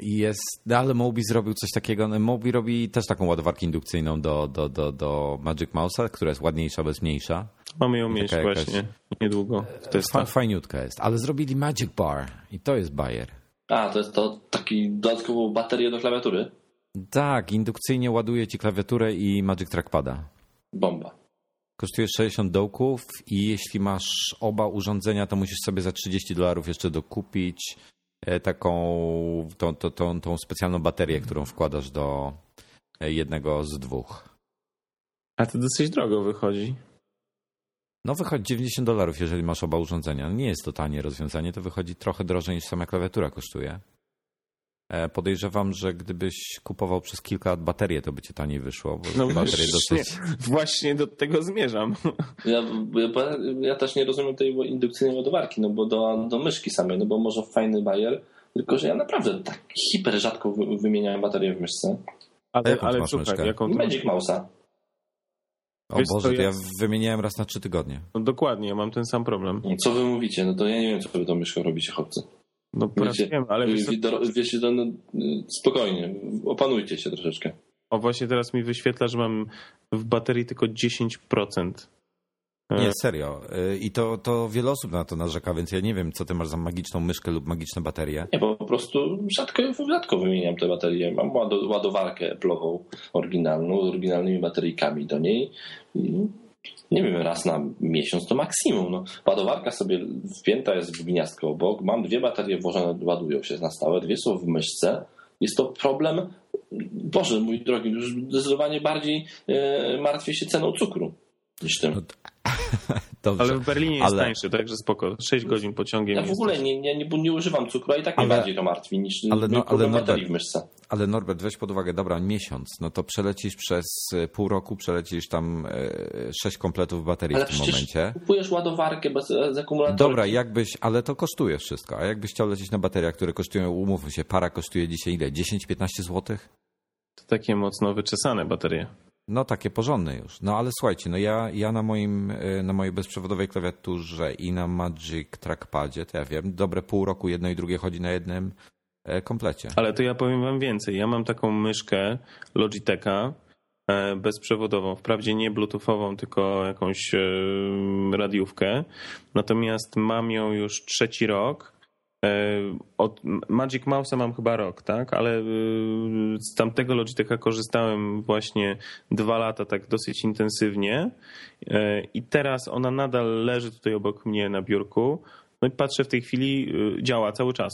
jest, no ale Mobi zrobił coś takiego, no Mobi robi też taką ładowarkę indukcyjną do, do, do, do Magic Mouse'a, która jest ładniejsza, bez mniejsza. Mamy ją mieć jakaś- właśnie niedługo w testach. fajniutka jest, ale zrobili Magic Bar i to jest bajer. A, to jest to taki dodatkową baterię do klawiatury? Tak, indukcyjnie ładuje ci klawiaturę i Magic Trackpada. Bomba. Kosztuje 60 dołków i jeśli masz oba urządzenia, to musisz sobie za 30 dolarów jeszcze dokupić taką tą, tą, tą, tą specjalną baterię, którą wkładasz do e, jednego z dwóch. A to dosyć drogo wychodzi. No wychodzi 90 dolarów, jeżeli masz oba urządzenia. Nie jest to tanie rozwiązanie, to wychodzi trochę drożej niż sama klawiatura kosztuje. E, Podejrzewam, że gdybyś kupował przez kilka lat baterię, to by ci taniej wyszło, bo No baterie właśnie, dosyć... właśnie do tego zmierzam. Ja, ja, ja też nie rozumiem tej indukcyjnej ładowarki, no bo do, do myszki samej, no bo może fajny bajer, tylko że ja naprawdę tak hiper rzadko wy- wymieniałem baterię w myszce. Ale, jaką ty ale masz słuchaj, jaką to masz? Magic Mouse'a. O Wiesz Boże, to ja ja- wymieniałem raz na trzy tygodnie. No dokładnie, ja mam ten sam problem. Co wy mówicie? No to ja nie wiem, co wy tą myszką robicie, chłopcy. No Wiecie, wiem, ale wiesz, co, Wi- doro- wiecie, to, no, spokojnie, opanujcie się troszeczkę. o właśnie teraz mi wyświetla, że mam w baterii tylko 10%. E, Nie, serio. Y, I to, to wiele osób na to narzeka, więc ja nie wiem, co ty masz za magiczną myszkę lub magiczne baterie. Nie, bo po prostu rzadko, rzadko wymieniam te baterie. Mam łado- ładowarkę Apple'ową oryginalną, z oryginalnymi bateryjkami do niej. I nie wiem, raz na miesiąc to maksimum. No, ładowarka sobie wpięta jest w gniazdko obok. Mam dwie baterie włożone, ładują się na stałe, dwie są w myszce. Jest to problem, Boże mój drogi, już zdecydowanie bardziej e, martwię się ceną cukru niż tym. Dobrze. Ale w Berlinie jest Ale- tańszy, także spoko. 6 godzin pociągiem. Ja w ogóle nie, nie, nie, nie używam cukru, a i tak Ale- mnie bardziej to martwi niż ale no- ale baterii Norbert- w myszce. Ale Norbert, weź pod uwagę, dobra, miesiąc, no to przelecisz przez y, pół roku, przelecisz tam y, sześć kompletów baterii Ale w tym przecież momencie. kupujesz ładowarkę bez, z akumulatorem. Dobra, jakbyś, ale to kosztuje wszystko. A jakbyś chciał lecieć na bateriach, które kosztują, umówmy się, para kosztuje dzisiaj ile? 10-15 zł? To takie mocno wyczesane baterie. No takie porządne już. No ale słuchajcie, no ja, ja na moim, y, na mojej bezprzewodowej klawiaturze i na Magic Trackpadzie, to ja wiem, dobre pół roku jedno i drugie chodzi na jednym e, komplecie. Ale to ja powiem wam więcej. Ja mam taką myszkę Logitecha e, bezprzewodową, wprawdzie nie bluetoothową, tylko jakąś e, radiówkę. Natomiast mam ją już trzeci rok od Magic Mouse'a mam chyba rok, tak? Ale e, z tamtego Logitecha korzystałem właśnie dwa lata tak dosyć intensywnie e, i teraz ona nadal leży tutaj obok mnie na biurku. No i patrzę w tej chwili, działa cały czas.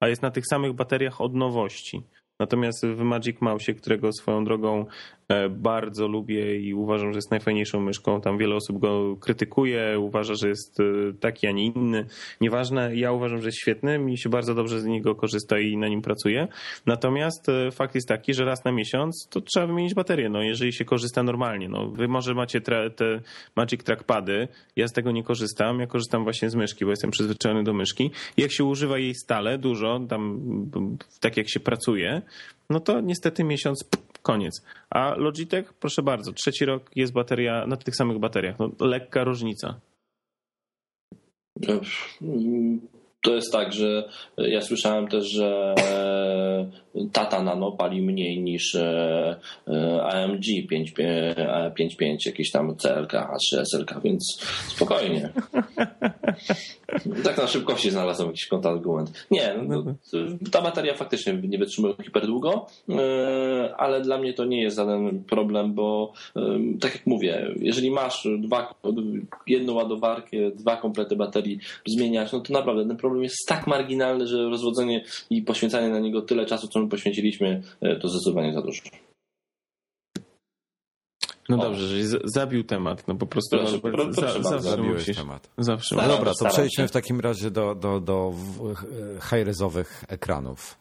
A jest na tych samych bateriach od nowości. Natomiast w Magic Mouse, którego swoją drogą E, bardzo lubię i uważam, że jest najfajniejszą myszką. Tam wiele osób go krytykuje, uważa, że jest e, taki, a nie inny. Nieważne, ja uważam, że jest świetny, mi się bardzo dobrze z niego korzysta i na nim pracuję. Natomiast e, fakt jest taki, że raz na miesiąc to trzeba wymienić baterię, no jeżeli się korzysta normalnie. No, wy może macie te Magic Trackpady, ja z tego nie korzystam, ja korzystam właśnie z myszki, bo jestem przyzwyczajony do myszki. Jak się używa jej stale, dużo, tam tak jak się pracuje, no to niestety miesiąc koniec. A Logitech, proszę bardzo, trzeci rok jest bateria na tych samych bateriach. No, lekka różnica. To jest tak, że ja słyszałem też, że Tata Nano pali mniej niż e, e, AMG 5.5, jakieś tam CLK, H3 SLK, więc spokojnie. tak na szybkości znalazłem jakiś kontrargument. Nie, no, ta bateria faktycznie nie wytrzymuje hiperdługo, e, ale dla mnie to nie jest żaden problem, bo tak jak mówię, jeżeli masz dwa, jedną ładowarkę, dwa komplety baterii zmieniać, no to naprawdę ten problem jest tak marginalny, że rozwodzenie i poświęcanie na niego tyle czasu, co my poświęciliśmy, e, to zdecydowanie za dużo. No o. dobrze, że zabił temat, no po prostu proszę, proszę, proszę za, zawsze musisz. temat. Zawsze no dobra, to przejdźmy w takim razie do, do, do high-rezowych ekranów.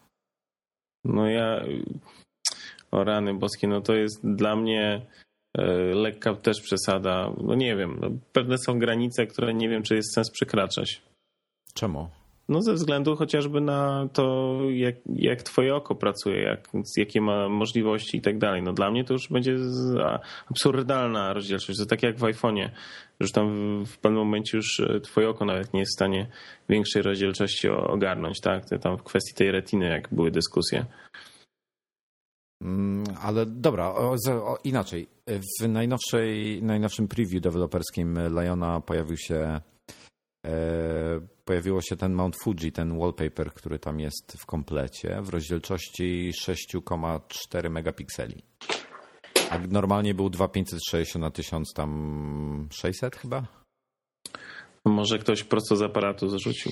No ja, o rany boskie, no to jest dla mnie e, lekka też przesada. No nie wiem, no pewne są granice, które nie wiem, czy jest sens przekraczać. Czemu? No ze względu chociażby na to, jak, jak twoje oko pracuje, jak, jakie ma możliwości i tak dalej. No dla mnie to już będzie absurdalna rozdzielczość. To tak jak w iPhone'ie, że tam w pewnym momencie już e, twoje oko nawet nie jest w stanie większej rozdzielczości ogarnąć, tak? Tam w kwestii tej retiny, jak były dyskusje. Mm, ale dobra, inaczej. W najnowszej, najnowszym preview deweloperskim Liona pojawił się pojawiło się ten Mount Fuji, ten wallpaper, który tam jest w komplecie, w rozdzielczości 6,4 megapikseli. A normalnie był 2560 na 1600 chyba? Może ktoś prosto z aparatu zarzucił.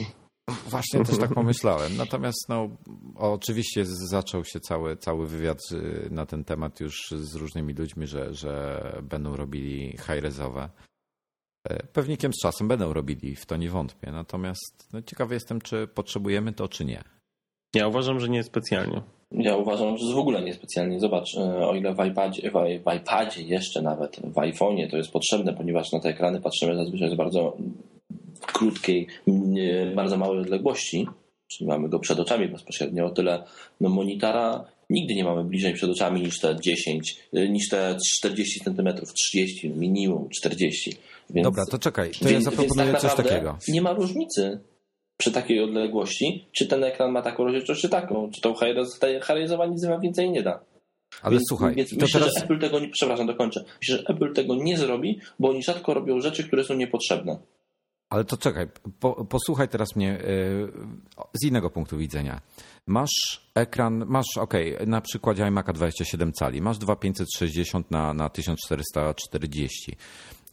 Właśnie też tak pomyślałem. Natomiast no, oczywiście zaczął się cały, cały wywiad y, na ten temat już z różnymi ludźmi, że, że będą robili high-rezowe. E, pewnikiem z czasem będą robili, w to nie wątpię. Natomiast no, ciekawy jestem, czy potrzebujemy to, czy nie. Ja uważam, że nie specjalnie. Ja uważam, że w ogóle niespecjalnie. Zobacz, e, o ile w iPadzie, w iPadzie jeszcze nawet, w iPhone'ie to jest potrzebne, ponieważ na te ekrany patrzymy zazwyczaj z bardzo krótkiej, bardzo małej odległości, czyli mamy go przed oczami bezpośrednio, o tyle no, monitora nigdy nie mamy bliżej przed oczami niż te 10, e, niż te 40 cm, 30, minimum 40. Więc, Dobra, to czekaj, to więc, ja zaproponuję tak coś takiego. Nie ma różnicy przy takiej odległości, czy ten ekran ma taką rozdzielczość, czy taką. Czy tą high nic ma więcej nie da. Ale więc, słuchaj, więc myślę, teraz... że Apple tego nie, przepraszam, dokończę. Myślę, że Apple tego nie zrobi, bo oni rzadko robią rzeczy, które są niepotrzebne. Ale to czekaj, po, posłuchaj teraz mnie yy, z innego punktu widzenia. Masz ekran, masz, ok, na przykładzie iMac'a 27 cali, masz 2560 na, na 1440.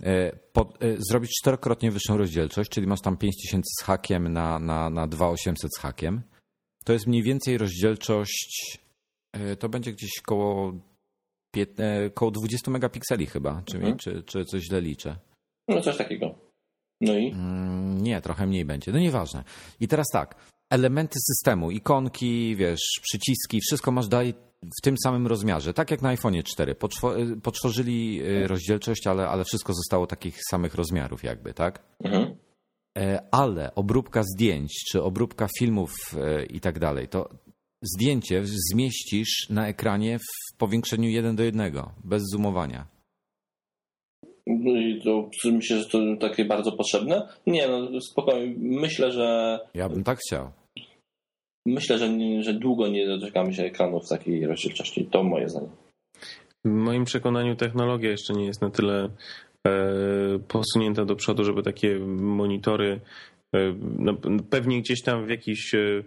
E, po, e, zrobić czterokrotnie wyższą rozdzielczość, czyli masz tam 5000 z hakiem na, na, na 2800 z hakiem. To jest mniej więcej rozdzielczość, e, to będzie gdzieś koło, koło 20 megapikseli chyba, czy, mhm. czy, czy coś źle liczę? No coś takiego. No i? Mm, nie, trochę mniej będzie. No nieważne. I teraz tak, elementy systemu, ikonki, wiesz, przyciski, wszystko masz dalej w tym samym rozmiarze, tak jak na iPhone 4. Potworzyli y, rozdzielczość, ale, ale wszystko zostało takich samych rozmiarów jakby, tak? Mhm. E, ale obróbka zdjęć, czy obróbka filmów e, i tak dalej, to zdjęcie zmieścisz na ekranie w powiększeniu 1 do 1, bez zoomowania. No i to myślę, że to takie bardzo potrzebne? Nie, no spokojnie. Myślę, że. Ja bym tak chciał. Myślę, że, że długo nie doczekamy się ekranów takiej rozdzielczości. To moje zdanie. W moim przekonaniu technologia jeszcze nie jest na tyle e, posunięta do przodu, żeby takie monitory no, pewnie gdzieś tam w jakichś e,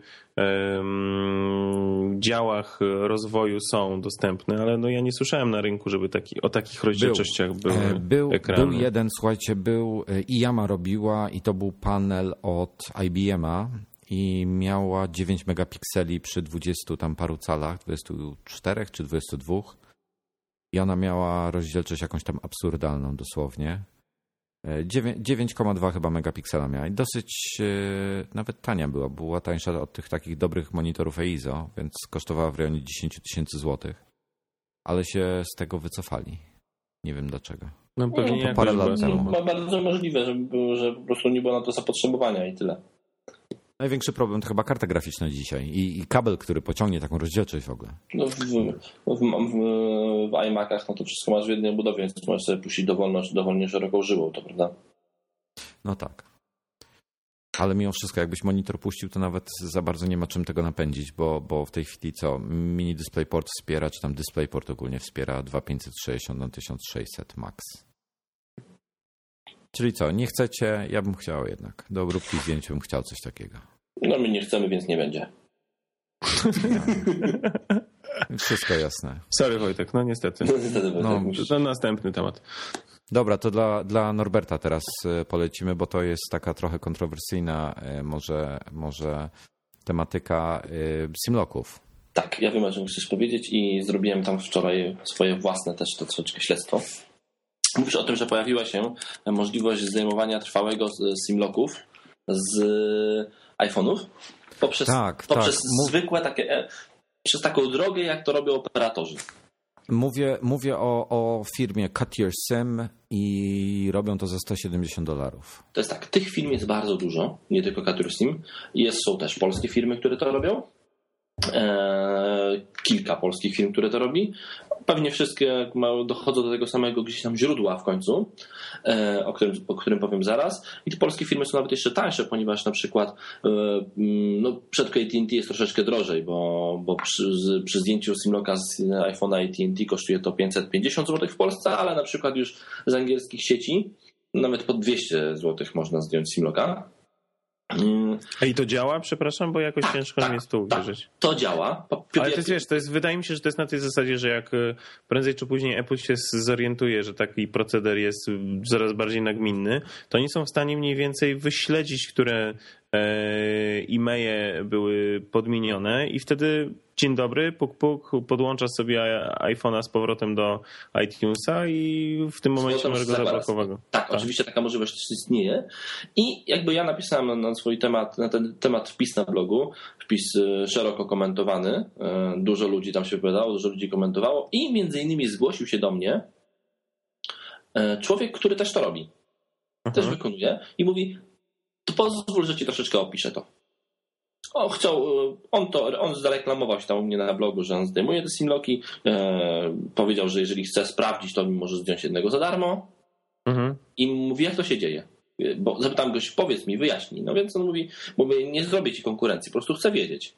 działach rozwoju są dostępne, ale no ja nie słyszałem na rynku, żeby taki, o takich rozdzielczościach był, były był, ekrany. Był jeden, słuchajcie, był i Yama robiła i to był panel od IBM-a i miała 9 megapikseli przy 20 tam paru calach, 24 czy 22 i ona miała rozdzielczość jakąś tam absurdalną dosłownie. 9,2 chyba megapiksela miała i dosyć e, nawet tania była. Była tańsza od tych takich dobrych monitorów EIZO, więc kosztowała w rejonie 10 tysięcy złotych. Ale się z tego wycofali. Nie wiem dlaczego. No pewnie to parę lat temu. Bardzo możliwe, że, że po prostu nie było na to zapotrzebowania i tyle. Największy problem to chyba karta graficzna dzisiaj i, i kabel, który pociągnie taką rozdzielczość w ogóle. No w, w, w, w iMacach no to wszystko masz w jednej budowie, więc możesz sobie puścić dowolnie, dowolnie szeroką żyłą, to prawda? No tak. Ale mimo wszystko, jakbyś monitor puścił, to nawet za bardzo nie ma czym tego napędzić, bo, bo w tej chwili co? Mini DisplayPort wspiera, czy tam DisplayPort ogólnie wspiera 2560 na 1600 max. Czyli co, nie chcecie? Ja bym chciał jednak. Do obróbki zdjęć bym chciał coś takiego. No my nie chcemy, więc nie będzie. Wszystko jasne. Sorry Wojtek, no niestety. No, niestety no, to następny temat. Dobra, to dla, dla Norberta teraz e, polecimy, bo to jest taka trochę kontrowersyjna e, może, może tematyka e, Simloków. Tak, ja wiem o czym chcesz powiedzieć i zrobiłem tam wczoraj swoje własne też to troszeczkę śledztwo. Mówisz o tym, że pojawiła się możliwość zdejmowania trwałego simloków z iPhone'ów poprzez, tak, poprzez tak. zwykłe takie, e, przez taką drogę, jak to robią operatorzy. Mówię, mówię o, o firmie Cut Your Sim i robią to za 170 dolarów. To jest tak, tych firm jest bardzo dużo, nie tylko Cut Your Sim. Jest, są też polskie firmy, które to robią. Eee, kilka polskich firm, które to robi. Pewnie wszystkie dochodzą do tego samego gdzieś tam źródła w końcu, e, o którym, o którym powiem zaraz. I te polskie firmy są nawet jeszcze tańsze, ponieważ na przykład e, no, przed AT&T jest troszeczkę drożej, bo, bo przy, przy zdjęciu Simloka z iPhone'a AT&T kosztuje to 550 zł w Polsce, ale na przykład już z angielskich sieci nawet po 200 zł można zdjąć Simloka. A i to działa, przepraszam, bo jakoś tak, ciężko tak, mi jest to tak, uwierzyć. to działa. Ale to jest, wiesz, to jest, wydaje mi się, że to jest na tej zasadzie, że jak e, prędzej czy później Apple się zorientuje, że taki proceder jest coraz bardziej nagminny, to oni są w stanie mniej więcej wyśledzić, które e, e-maile były podmienione i wtedy dzień dobry, puk puk, podłączasz sobie iPhone'a z powrotem do iTunesa i w tym momencie masz go zablokowanego. Tak, tak, oczywiście taka możliwość istnieje i jakby ja napisałem na swój temat, na ten temat wpis na blogu, wpis e, szeroko komentowany, e, dużo ludzi tam się wypowiadało, dużo ludzi komentowało i między innymi zgłosił się do mnie e, człowiek, który też to robi. Też mhm. wykonuje i mówi, to pozwól, że ci troszeczkę opiszę to. O, chciał, e, on to, on zareklamował się tam u mnie na blogu, że on zdejmuje te simloki. E, powiedział, że jeżeli chce sprawdzić, to mi może zdjąć jednego za darmo. Mhm. I mówi, jak to się dzieje? Bo zapytam goś, powiedz mi, wyjaśnij. No więc on mówi, mówię, nie zrobię ci konkurencji, po prostu chcę wiedzieć.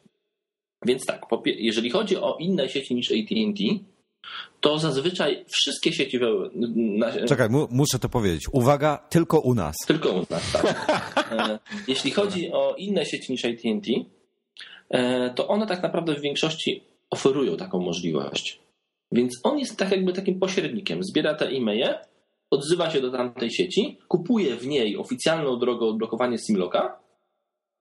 Więc tak, jeżeli chodzi o inne sieci niż AT&T, to zazwyczaj wszystkie sieci... Na... Czekaj, mu, muszę to powiedzieć. Uwaga, tylko u nas. Tylko u nas, tak. E, jeśli chodzi o inne sieci niż AT&T, e, to one tak naprawdę w większości oferują taką możliwość. Więc on jest tak jakby takim pośrednikiem. Zbiera te e-maile, odzywa się do tamtej sieci, kupuje w niej oficjalną drogą odblokowanie Simloka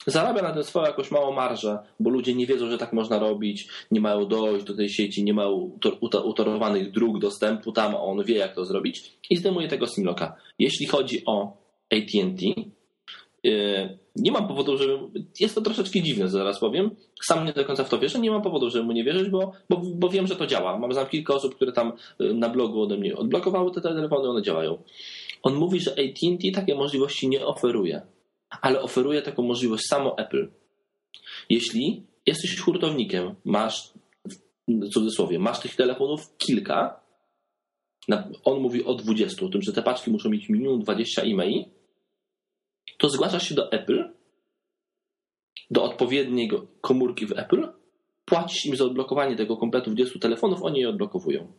zarabia na tym swoją jakąś małą marżę, bo ludzie nie wiedzą, że tak można robić, nie mają dojść do tej sieci, nie mają utorowanych dróg dostępu tam, a on wie, jak to zrobić i zdejmuje tego Simloka. Jeśli chodzi o AT&T, yy, nie mam powodu, żeby... Jest to troszeczkę dziwne, zaraz powiem. Sam nie do końca w to wierzę. Nie mam powodu, żeby mu nie wierzyć, bo, bo, bo wiem, że to działa. Mam znam kilka osób, które tam yy, na blogu ode mnie odblokowały te telefony, one działają. On mówi, że AT&T takie możliwości nie oferuje ale oferuje taką możliwość samo Apple. Jeśli jesteś hurtownikiem, masz, w cudzysłowie, masz tych telefonów kilka, on mówi o 20, o tym, że te paczki muszą mieć minimum 20 e-maili, to zgłaszasz się do Apple, do odpowiedniej komórki w Apple, płacisz im za odblokowanie tego kompletu 20 telefonów, oni je odblokowują.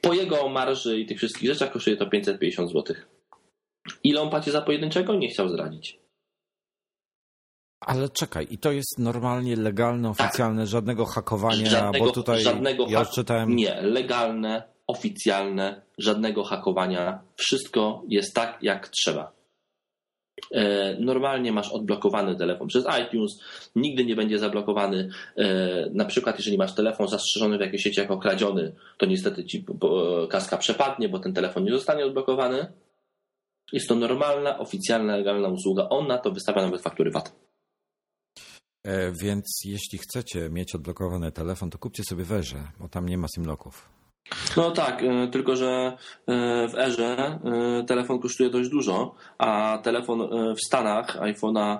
Po jego marży i tych wszystkich rzeczach kosztuje to 550 zł. Ile on płaci za pojedynczego? Nie chciał zdradzić. Ale czekaj, i to jest normalnie legalne, oficjalne, tak. żadnego hakowania, żadnego, bo tutaj żadnego ja czytałem... Nie, legalne, oficjalne, żadnego hakowania. Wszystko jest tak, jak trzeba. E, normalnie masz odblokowany telefon przez iTunes, nigdy nie będzie zablokowany. E, na przykład, jeżeli masz telefon zastrzeżony w jakiejś sieci jako kradziony, to niestety ci kaska przepadnie, bo ten telefon nie zostanie odblokowany. Jest to normalna, oficjalna, legalna usługa. On na to wystawia nawet faktury VAT. E, więc jeśli chcecie mieć odblokowany telefon, to kupcie sobie weże, bo tam nie ma simloków. No tak, e, tylko że e, w erze telefon kosztuje dość dużo, a telefon w Stanach iPhone'a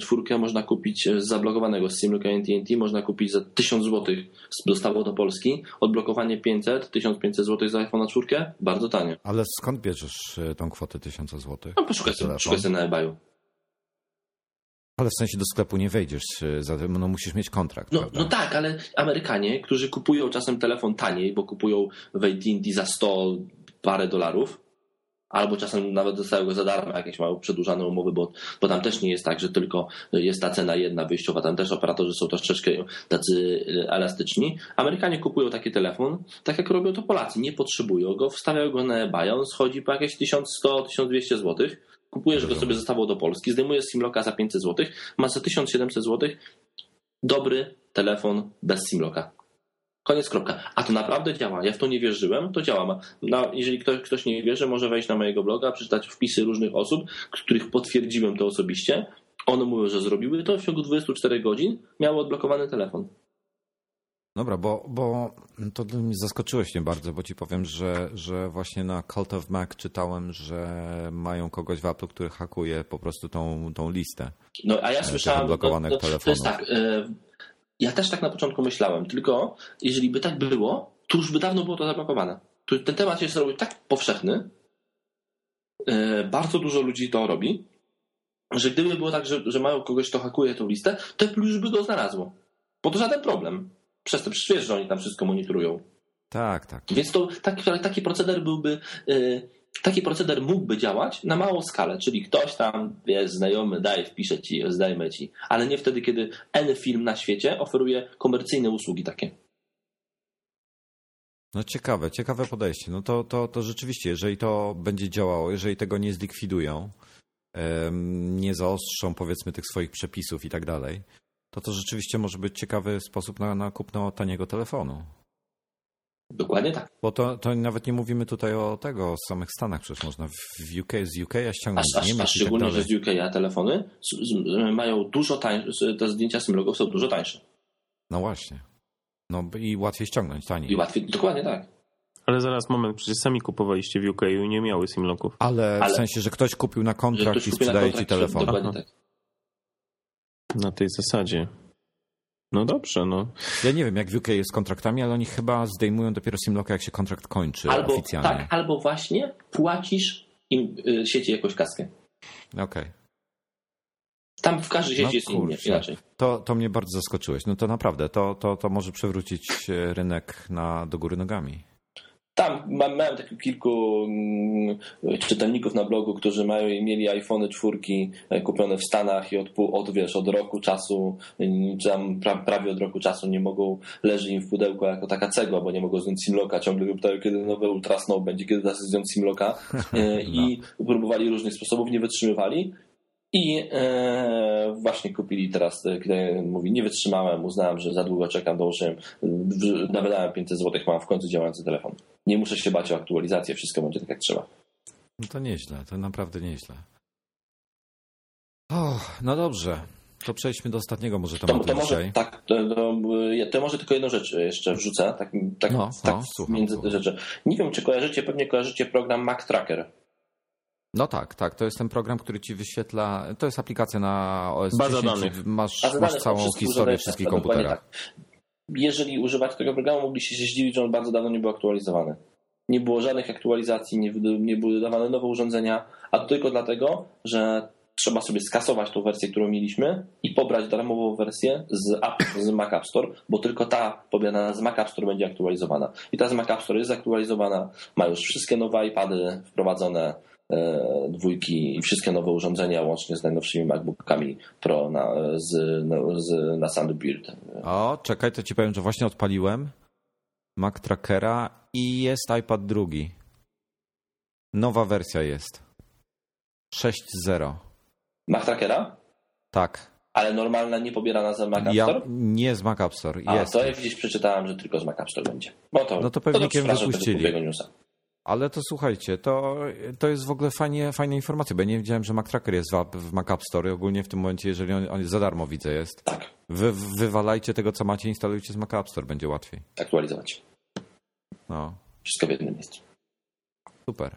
4 można kupić z zablokowanego z SIM-looka AT&T, można kupić za 1000 zł z dostawą do Polski, odblokowanie 500, 1500 zł za iPhone'a 4, bardzo tanie. Ale skąd bierzesz tą kwotę 1000 zł? No poszukaj sobie na eBayu. Ale w sensie do sklepu nie wejdziesz, zatem no, musisz mieć kontrakt. No, no, tak, ale Amerykanie, którzy kupują czasem telefon taniej, bo kupują w AT&T za 100 parę dolarów, albo czasem nawet dostają go za darmo, jakieś mają przedłużane umowy, bo, bo tam też nie jest tak, że tylko jest ta cena jedna wyjściowa, tam też operatorzy są troszeczkę tacy elastyczni. Amerykanie kupują taki telefon, tak jak robią to Polacy, nie potrzebują go, wstawiają go na eBay, on schodzi po jakieś 1100-1200 złotych Kupujesz go sobie zestawą do Polski, zdejmujesz SIMLOCA za 500 zł, masz za 1700 zł dobry telefon bez SIMLOCA. Koniec, kropka. A to naprawdę działa. Ja w to nie wierzyłem, to działa. No, jeżeli ktoś, ktoś nie wierzy, może wejść na mojego bloga, przeczytać wpisy różnych osób, których potwierdziłem to osobiście. One mówią, że zrobiły to w ciągu 24 godzin, miało odblokowany telefon. Dobra, bo, bo to mnie zaskoczyłeś mnie bardzo, bo ci powiem, że, że właśnie na Cult of Mac czytałem, że mają kogoś w Apple, który hakuje po prostu tą, tą listę. No a ja e, słyszałem, blokowanych no, telefonów. to jest tak, e, ja też tak na początku myślałem, tylko jeżeli by tak było, to już by dawno było to zablokowane. Ten temat się zrobił tak powszechny, e, bardzo dużo ludzi to robi, że gdyby było tak, że, że mają kogoś, kto hakuje tą listę, to już by go znalazło. Bo to żaden problem przez to przecież wiesz, że oni tam wszystko monitorują. Tak, tak. Więc to taki, taki proceder byłby, yy, taki proceder mógłby działać na małą skalę, czyli ktoś tam, jest znajomy, daj, wpiszę ci, zdajmy ci, ale nie wtedy, kiedy N film na świecie oferuje komercyjne usługi takie. No ciekawe, ciekawe podejście. No to, to, to rzeczywiście, jeżeli to będzie działało, jeżeli tego nie zlikwidują, nie zaostrzą powiedzmy tych swoich przepisów i tak dalej, to to rzeczywiście może być ciekawy sposób na, na kupno taniego telefonu. Dokładnie tak. Bo to, to nawet nie mówimy tutaj o tego, o samych Stanach, przecież można w UK, z UK ściągnąć aż, Niemiec aż, tak Szczególnie, że z UK telefony mają dużo tańsze, te zdjęcia z tym logo są dużo tańsze. No właśnie. No i łatwiej ściągnąć, taniej. I łatwiej, dokładnie tak. Ale zaraz, moment, przecież sami kupowaliście w UK i nie miały simloków. Ale, Ale w sensie, że ktoś kupił na kontrakt i sprzedaje ci telefon. Dokładnie Aha. tak. Na tej zasadzie. No dobrze, no. Ja nie wiem, jak w UK jest z kontraktami, ale oni chyba zdejmują dopiero Simlocka, jak się kontrakt kończy albo, oficjalnie. Tak, albo właśnie płacisz im y, sieci jakąś kaskę. Okej. Okay. Tam w każdej sieci no, jest innie, inaczej. To, to mnie bardzo zaskoczyłeś. No to naprawdę, to, to, to może przewrócić e, rynek na, do góry nogami. Tam miałem takich kilku mm, czytelników na blogu, którzy mają i mieli iPhony czwórki e, kupione w Stanach i od, od, wiesz, od roku czasu, czy tam prawie od roku czasu nie mogą, leży im w pudełku jako taka cegła, bo nie mogą zdjąć simloka, ciągle pytają, kiedy nowe Ultrasnow będzie, kiedy da się zdjąć simloka. E, i no. próbowali różnych sposobów, nie wytrzymywali i e, właśnie kupili teraz, e, mówi, nie wytrzymałem, uznałem, że za długo czekam, dołożyłem, wydałem 500 zł, mam w końcu działający telefon. Nie muszę się bać o aktualizację, wszystko będzie tak jak trzeba. No to nieźle, to naprawdę nieźle. O, no dobrze. To przejdźmy do ostatniego może tematu to, to może, dzisiaj. Tak, to, to, to, może tylko jedną rzecz jeszcze wrzucę, tak, tak, no, tak no, słucham, między te rzeczy. Nie wiem, czy kojarzycie, pewnie kojarzycie program Mac Tracker. No tak, tak. To jest ten program, który ci wyświetla. To jest aplikacja na OS Baza 10. danych. Masz, Baza masz danych całą wszystkich historię wszystkich tak, dokładnie komputerach. tak. Jeżeli używacie tego programu, mogliście się zdziwić, że on bardzo dawno nie był aktualizowany. Nie było żadnych aktualizacji, nie, nie były dodawane nowe urządzenia, a to tylko dlatego, że trzeba sobie skasować tą wersję, którą mieliśmy i pobrać darmową wersję z, app, z Mac App Store, bo tylko ta pobierana z Mac App Store będzie aktualizowana. I ta z Mac App Store jest zaktualizowana, ma już wszystkie nowe iPady wprowadzone, dwójki i wszystkie nowe urządzenia, łącznie z najnowszymi MacBookami Pro na, z, na, z, na Thunderbird. O, czekaj, to ci powiem, że właśnie odpaliłem Mac Trackera i jest iPad drugi. Nowa wersja jest. 6.0. Mac Trackera? Tak. Ale normalna, nie pobierana z Mac App Ja, Store? nie z Mac App Store. A, Jest. to jak gdzieś przeczytałem, że tylko z Mac App Store będzie. No to, No to pewnikiem przepraszam, tego wypuścili. Ale to słuchajcie, to, to jest w ogóle fajnie, fajna informacja, bo ja nie wiedziałem, że Mac Tracker jest w, w Mac App Store. Ogólnie w tym momencie, jeżeli on, on za darmo widzę jest. Tak, Wy, wywalajcie tego, co macie, instalujcie z Mac App Store, będzie łatwiej. aktualizować. No, Wszystko w jednym miejscu. super.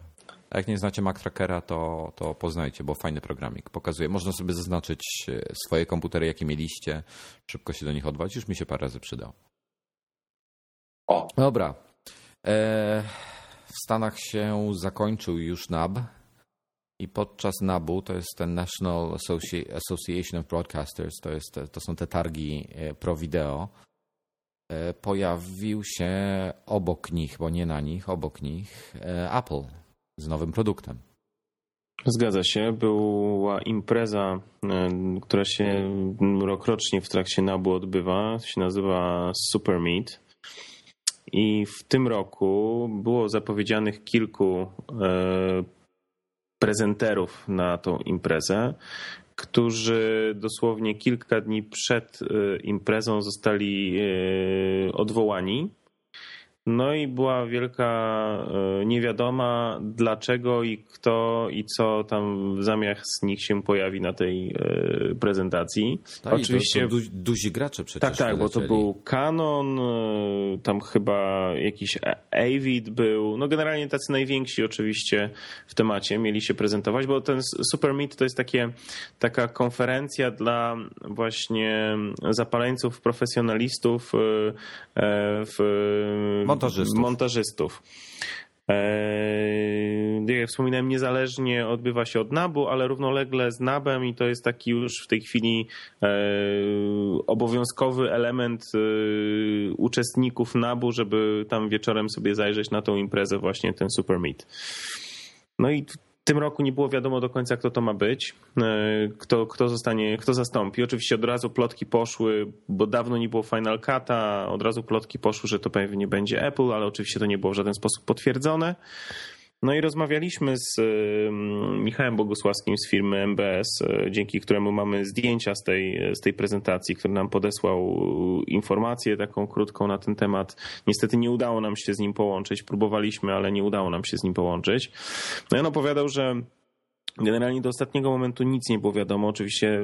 A jak nie znacie Mac Trackera, to, to poznajcie, bo fajny programik. Pokazuje, można sobie zaznaczyć e, swoje komputery, jakie mieliście, szybko się do nich odwołać. Już mi się parę razy przydał. O, Dobra. E, w Stanach się zakończył już NAB i podczas NABu, to jest ten National Associ- Association of Broadcasters, to, jest, to są te targi e, pro wideo, e, pojawił się obok nich, bo nie na nich, obok nich e, Apple z nowym produktem. Zgadza się. Była impreza, która się rokrocznie w trakcie NABU odbywa. się nazywa Super Meet. I w tym roku było zapowiedzianych kilku e, prezenterów na tą imprezę, którzy dosłownie kilka dni przed e, imprezą zostali e, odwołani. No i była wielka e, niewiadoma, dlaczego i kto i co tam zamiast nich się pojawi na tej e, prezentacji. I Oczywiście. To, to du- duzi gracze przecież Tak, tak, bo to był Canon, e, tam chyba jakiś Avid był, no generalnie tacy najwięksi oczywiście w temacie mieli się prezentować, bo ten Super Meet to jest takie, taka konferencja dla właśnie zapaleńców, profesjonalistów w Montażystów. montażystów. Eee, Jak ja wspominałem, niezależnie odbywa się od NABu, ale równolegle z NABem i to jest taki już w tej chwili e, obowiązkowy element e, uczestników NABu, żeby tam wieczorem sobie zajrzeć na tą imprezę, właśnie ten Super Meet. No i w tym roku nie było wiadomo do końca, kto to ma być, e, kto, kto zostanie, kto zastąpi. Oczywiście od razu plotki poszły, bo dawno nie było Final Cut'a, od razu plotki poszły, że to pewnie będzie Apple, ale oczywiście to nie było w żaden sposób potwierdzone. No i rozmawialiśmy z Michałem Bogusławskim z firmy MBS, y, dzięki któremu mamy zdjęcia z tej, z tej prezentacji, który nam podesłał informację taką krótką na ten temat. Niestety nie udało nam się z nim połączyć. Próbowaliśmy, ale nie udało nam się z nim połączyć. No i on opowiadał, że Generalnie do ostatniego momentu nic nie było wiadomo. Oczywiście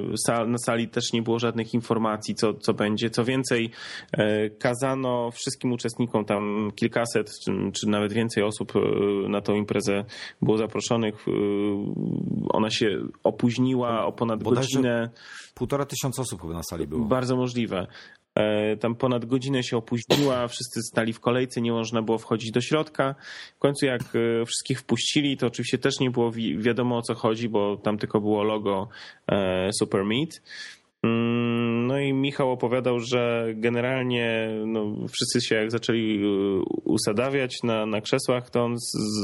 na sali też nie było żadnych informacji, co, co będzie. Co więcej, e, kazano wszystkim uczestnikom, tam kilkaset czy, czy nawet więcej osób e, na tą imprezę było zaproszonych. E, Ona się opóźniła o ponad Bodajże- godzinę. Półtora tysiąca osób chyba na sali było. Bardzo możliwe. E, Tam ponad godzinę się opóźniła, wszyscy stali w kolejce, nie można było wchodzić do środka. W końcu jak e, wszystkich wpuścili, to oczywiście też nie było wi- wiadomo o co chodzi, bo tam tylko było logo e, Super Meat. Mm, No i Michał opowiadał, że generalnie no, wszyscy się jak zaczęli usadawiać na, na krzesłach, to on z, z,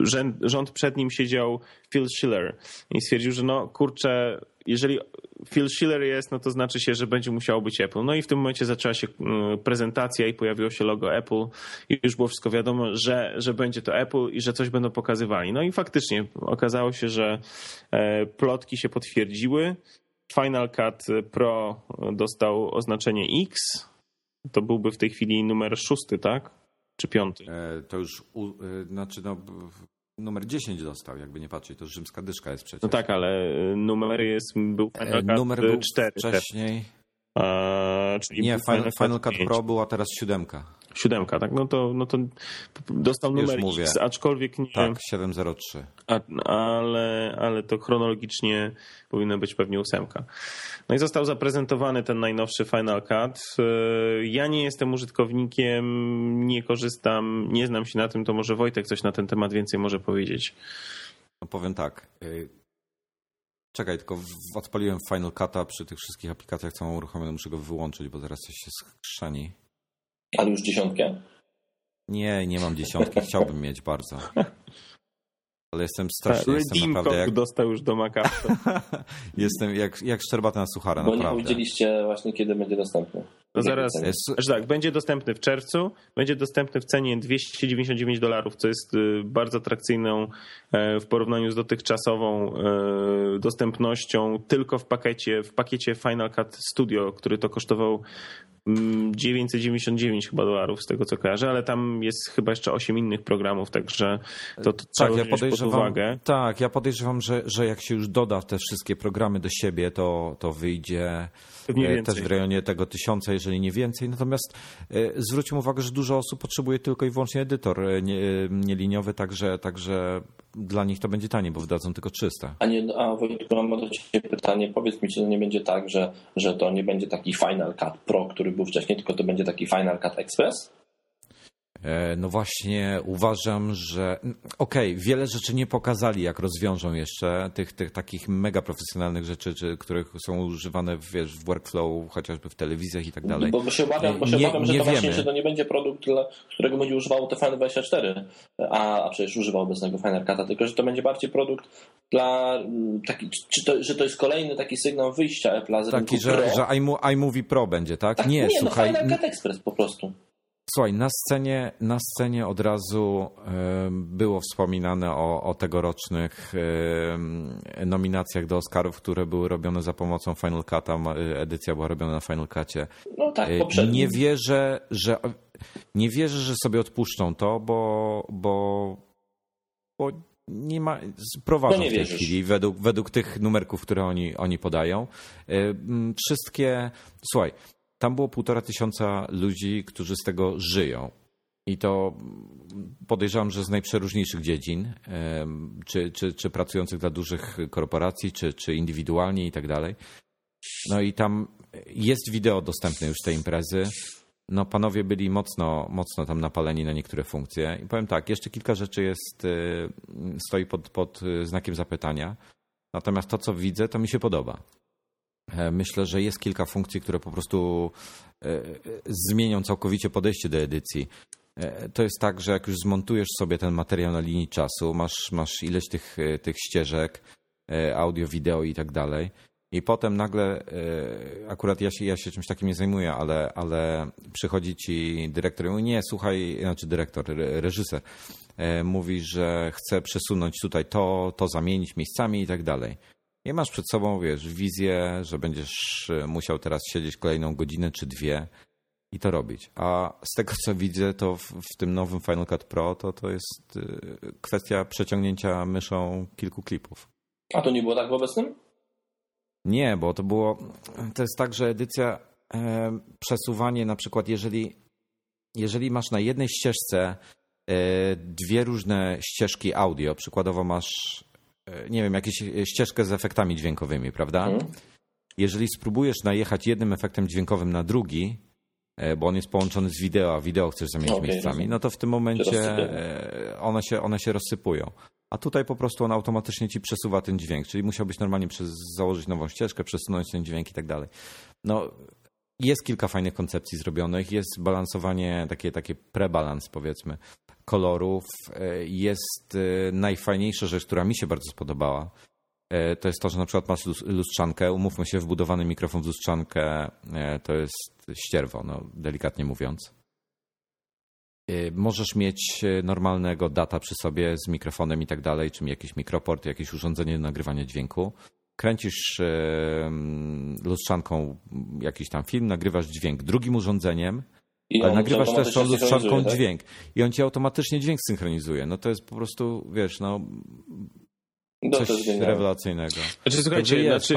rząd, rząd przed nim siedział Phil Schiller i stwierdził, że no kurczę, jeżeli Phil Schiller jest, no to znaczy się, że będzie musiało być Apple. No i w tym momencie zaczęła się mm, prezentacja i pojawiło się logo Apple i już było wszystko wiadomo, że, że będzie to Apple i że coś będą pokazywali. No i faktycznie okazało się, że e, plotki się potwierdziły. Final Cut Pro dostał oznaczenie X. To byłby w tej chwili numer szósty, tak? Czy piąty? E, to już, u, e, znaczy no, numer 10 dostał, jakby nie patrzeć, to rzymska dyszka jest przecież. No tak, ale numer jest, był E, Final Cut numer był 4. wcześniej. A, czyli Nie, Final, Final Cut 5. Pro był, a teraz siódemka. Siódemka, tak? No to, no to dostał numer Już mówię. X, aczkolwiek nie... Tak, 703. A, ale, ale to chronologicznie powinno być pewnie ósemka. No i został zaprezentowany ten najnowszy Final Cut. E, Ja nie jestem użytkownikiem, nie korzystam, nie znam się na tym, to może Wojtek coś na ten temat więcej może powiedzieć. No powiem tak. y, Czekaj, tylko odpaliłem Final Cut'a przy tych wszystkich aplikacjach, co mam uruchomione, muszę go wyłączyć, bo zaraz coś się skrzani. Ale już dziesiątkę? Nie, nie mam dziesiątki, chciałbym mieć bardzo. Ale jestem strasznie, jestem naprawdę jak, dostał już do Maca. jestem jak, jak szczerbata na suchara, Bo nie naprawdę. powiedzieliście właśnie, kiedy będzie dostępny. No zaraz, Znaczy tak, będzie dostępny w czerwcu, będzie dostępny w cenie 299 dolarów, co jest y, bardzo atrakcyjną e, w porównaniu z dotychczasową e, dostępnością tylko w pakiecie, w pakiecie Final Cut Studio, który to kosztował mm, 999 chyba dolarów z tego co kojarzę, ale tam jest chyba jeszcze 8 innych programów, także to, to trzeba Tak, ja pod uwagę. tak, ja podejrzewam, że, że jak się już doda te wszystkie programy do siebie, to, to wyjdzie. Też w rejonie tego tysiąca, jeżeli nie więcej. Natomiast e, zwróćmy uwagę, że dużo osób potrzebuje tylko i wyłącznie edytor e, nie, e, nieliniowy, także, także dla nich to będzie taniej, bo wydadzą tylko 300. A, nie, a Wojtku, mam do Ciebie pytanie. Powiedz mi, czy to nie będzie tak, że, że to nie będzie taki Final Cut Pro, który był wcześniej, tylko to będzie taki Final Cut Express? E, No właśnie uważam, że okej, wiele rzeczy nie pokazali, jak rozwiążą jeszcze tych, tych takich mega profesjonalnych rzeczy, czy, których są używane w, wiesz, w workflow, chociażby w telewizjach i tak dalej. Bo, bo się obawiam, bo się Nie- obawiam że nie to właśnie że to nie będzie produkt, którego będzie używało te Final 24, a, a przecież używa obecnego Cut'a, tylko że to będzie bardziej produkt dla mm, taki, czy to, że to jest kolejny taki sygnał wyjścia Apple'a z Taki, rynku że, Pro. że iMo- iMovie Pro będzie, tak? tak, nie, nie słuchaj, no Final Cut Express po prostu. Słuchaj, na scenie, na scenie od razu było wspominane o, o tegorocznych nominacjach do Oscarów, które były robione za pomocą Final Cut'a. Ma- Edycja była robiona na Final Cut'cie. No tak, E, poprzedni. Nie wierzę, że nie wierzę, że sobie odpuszczą to, bo, bo, bo nie ma, prowadzą nie w tej wierzysz. chwili według, według tych numerków, które oni, oni podają. M, Wszystkie, słuchaj, tam było półtora tysiąca ludzi, którzy z tego żyją. I to podejrzewam, że z najprzeróżniejszych dziedzin, czy, czy, czy pracujących dla dużych korporacji, czy, czy indywidualnie i tak dalej. No i tam jest wideo dostępne już tej imprezy. No panowie byli mocno, mocno tam napaleni na niektóre funkcje. I powiem tak, jeszcze kilka rzeczy jest, y, stoi pod, pod y, znakiem zapytania. Natomiast to, co widzę, to mi się podoba. E, Myślę, że jest kilka funkcji, które po prostu e, e, zmienią całkowicie podejście do edycji. To jest tak, że jak już zmontujesz sobie ten materiał na linii czasu, masz, masz ileś tych, tych ścieżek, audio, wideo i tak dalej. I potem nagle, akurat ja się, ja się czymś takim nie zajmuję, ale, ale przychodzi ci dyrektor i mówi, nie, słuchaj, znaczy dyrektor, re- reżyser, mówi, że chce przesunąć tutaj to, to zamienić miejscami i tak dalej. I masz przed sobą, wiesz, wizję, że będziesz e, musiał teraz siedzieć kolejną godzinę czy dwie i to robić. A z tego, co widzę, to w, w tym nowym Final Cut Pro to, to jest e, kwestia przeciągnięcia myszą kilku klipów. A to nie było tak w obecnym? Nie, bo to było. To jest tak, że edycja, e, przesuwanie na przykład, jeżeli, jeżeli masz na jednej ścieżce e, dwie różne ścieżki audio, przykładowo masz, nie wiem, jakąś ścieżkę z efektami dźwiękowymi, prawda? Mhm. Jeżeli spróbujesz najechać jednym efektem dźwiękowym na drugi, e, bo on jest połączony z wideo, a wideo chcesz zamienić Okej, miejscami, no to w tym momencie e, one się, one się rozsypują. A tutaj po prostu on automatycznie ci przesuwa ten dźwięk, czyli musiałbyś normalnie przez, założyć nową ścieżkę, przesunąć ten dźwięk i tak dalej. No, jest kilka fajnych koncepcji zrobionych, jest balansowanie, takie, takie prebalans powiedzmy, kolorów. E, Jest e, najfajniejsza rzecz, która mi się bardzo spodobała, e, to jest to, że na przykład masz lus- lustrzankę, umówmy się, wbudowany mikrofon w lustrzankę to jest ścierwo, no, delikatnie mówiąc. Możesz mieć normalnego data przy sobie z mikrofonem i tak dalej, czym jakiś mikroport, jakieś urządzenie do nagrywania dźwięku. Kręcisz lustrzanką jakiś tam film, nagrywasz dźwięk drugim urządzeniem, I ale nagrywasz też lustrzanką synchronizuje, tak? dźwięk i on ci automatycznie dźwięk synchronizuje. No to jest po prostu, wiesz, no No, to coś genialne. rewelacyjnego. Znaczy, słuchajcie, znaczy,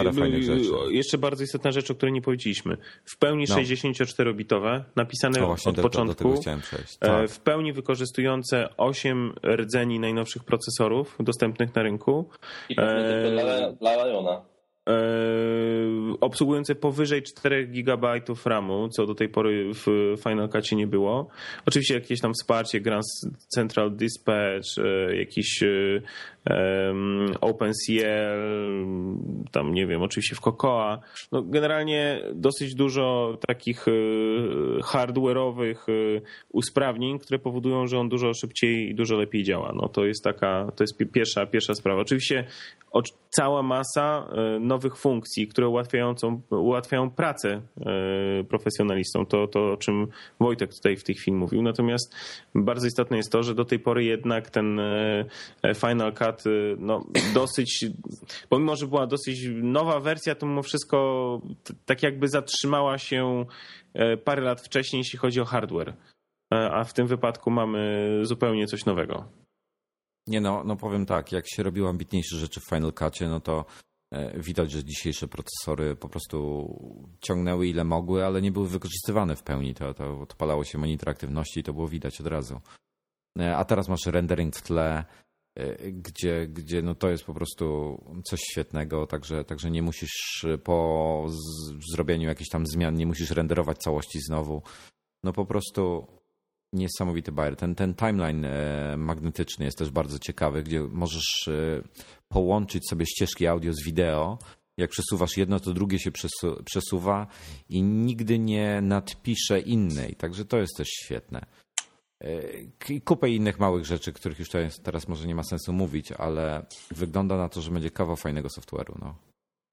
jeszcze bardzo istotna rzecz, o której nie powiedzieliśmy. W pełni No. 64-bitowe, napisane No właśnie, od do, do, do początku, przejść. e, Tak. w pełni wykorzystujące 8 rdzeni najnowszych procesorów dostępnych na rynku, I tylko dla, dla Liona. E, obsługujące powyżej 4 GB RAMu, co do tej pory w Final Cutie nie było. Oczywiście jakieś tam wsparcie, Grand Central Dispatch, e, jakiś e, OpenCL, tam nie wiem, oczywiście w Cocoa. No, generalnie dosyć dużo takich e, hardware'owych e, usprawnień, które powodują, że on dużo szybciej i dużo lepiej działa. No, to jest taka, to jest pi- pierwsza, pierwsza sprawa. Oczywiście cała masa e, nowych funkcji, które ułatwiają, ułatwiają pracę profesjonalistom. To, to, o czym Wojtek tutaj w tej chwili mówił. Natomiast bardzo istotne jest to, że do tej pory jednak ten Final Cut e, no, dosyć, pomimo, że była dosyć nowa wersja, to mimo wszystko tak jakby zatrzymała się e, parę lat wcześniej, jeśli chodzi o hardware. E, A w tym wypadku mamy zupełnie coś nowego. Nie no, no powiem tak, jak się robiło ambitniejsze rzeczy w Final Cutie, no to e, widać, że dzisiejsze procesory po prostu ciągnęły ile mogły, ale nie były wykorzystywane w pełni. To, to odpalało się monitor aktywności i to było widać od razu. A teraz masz rendering w tle, gdzie, gdzie no to jest po prostu coś świetnego, także, także nie musisz po zrobieniu jakichś tam zmian, nie musisz renderować całości znowu. No po prostu niesamowity bajer. Ten, ten timeline e, magnetyczny jest też bardzo ciekawy, gdzie możesz e, połączyć sobie ścieżki audio z wideo. Jak przesuwasz jedno, to drugie się przesu przesuwa i nigdy nie nadpisze innej. Także to jest też świetne. E, I kupę innych małych rzeczy, których już teraz, teraz może nie ma sensu mówić, ale wygląda na to, że będzie kawał fajnego software'u. No.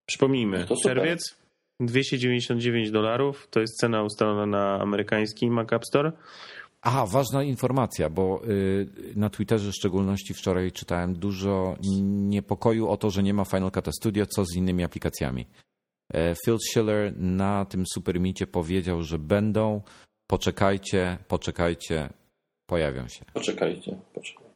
Przypomnijmy, czerwiec 299 dolarów to jest cena ustalona na amerykański Mac App Store. Aha, ważna informacja, bo y, na Twitterze w szczególności wczoraj czytałem dużo niepokoju o to, że nie ma Final Cut Studio, co z innymi aplikacjami. E, Phil Schiller na tym Supermicie powiedział, że będą, poczekajcie, poczekajcie, pojawią się. Poczekajcie, poczekajcie.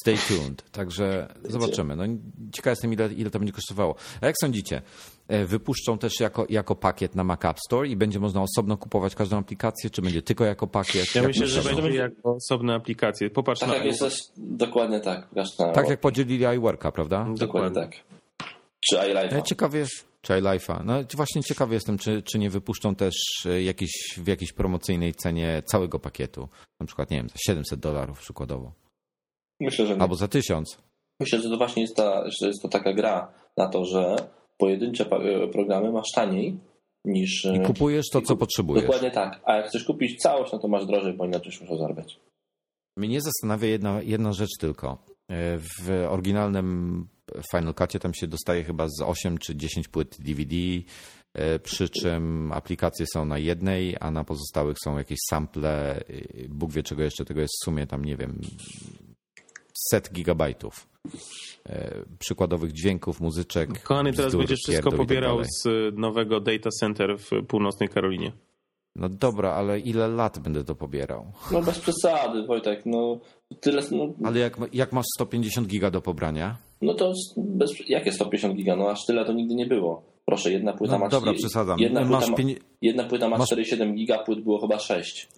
Stay tuned. Także zobaczymy. No, ciekaw jestem, ile, ile to będzie kosztowało. A jak sądzicie? E, Wypuszczą też jako, jako pakiet na Mac App Store i będzie można osobno kupować każdą aplikację, czy będzie tylko jako pakiet? Ja Jak myślę, że będzie jako osobne aplikacje. Popatrz Tak na jak jest też, dokładnie tak. Na, Tak jak podzielili iWorka, prawda? Dokładnie tak. Czy iLife. Ja ciekawie, czy iLife'a. No właśnie ciekawy jestem, czy, czy nie wypuszczą też e, jakiś, w jakiejś promocyjnej cenie całego pakietu. Na przykład, nie wiem, za 700 dolarów przykładowo. Myślę, że nie. Albo za 1000. Myślę, że to właśnie jest, ta, że jest to taka gra na to, że pojedyncze e, programy masz taniej niż... e, I kupujesz to, co potrzebujesz. Dokładnie tak. A jak chcesz kupić całość, no to masz drożej, bo inaczej musiał zarabiać. Mnie zastanawia jedna, jedna rzecz tylko. W oryginalnym Final Cutie tam się dostaje chyba z 8 czy 10 płyt DVD, e, przy czym aplikacje są na jednej, a na pozostałych są jakieś sample. Bóg wie czego jeszcze, tego jest w sumie tam, nie wiem, set gigabajtów e, przykładowych dźwięków, muzyczek. Kochany, teraz bzdur, będziesz wszystko tak pobierał dalej. z nowego data center w północnej Karolinie. No dobra, ale ile lat będę to pobierał? No bez przesady, Wojtek. No tyle... No, Ale jak, jak masz 150 giga do pobrania? no to bez, jakie 150 giga? No aż tyle to nigdy nie było. Proszę, jedna płyta No ma... dobra, przesadzam. Jedna Masz płyta, ma, pieni- jedna płyta ma masz- 4,7 giga, płyt było chyba 6.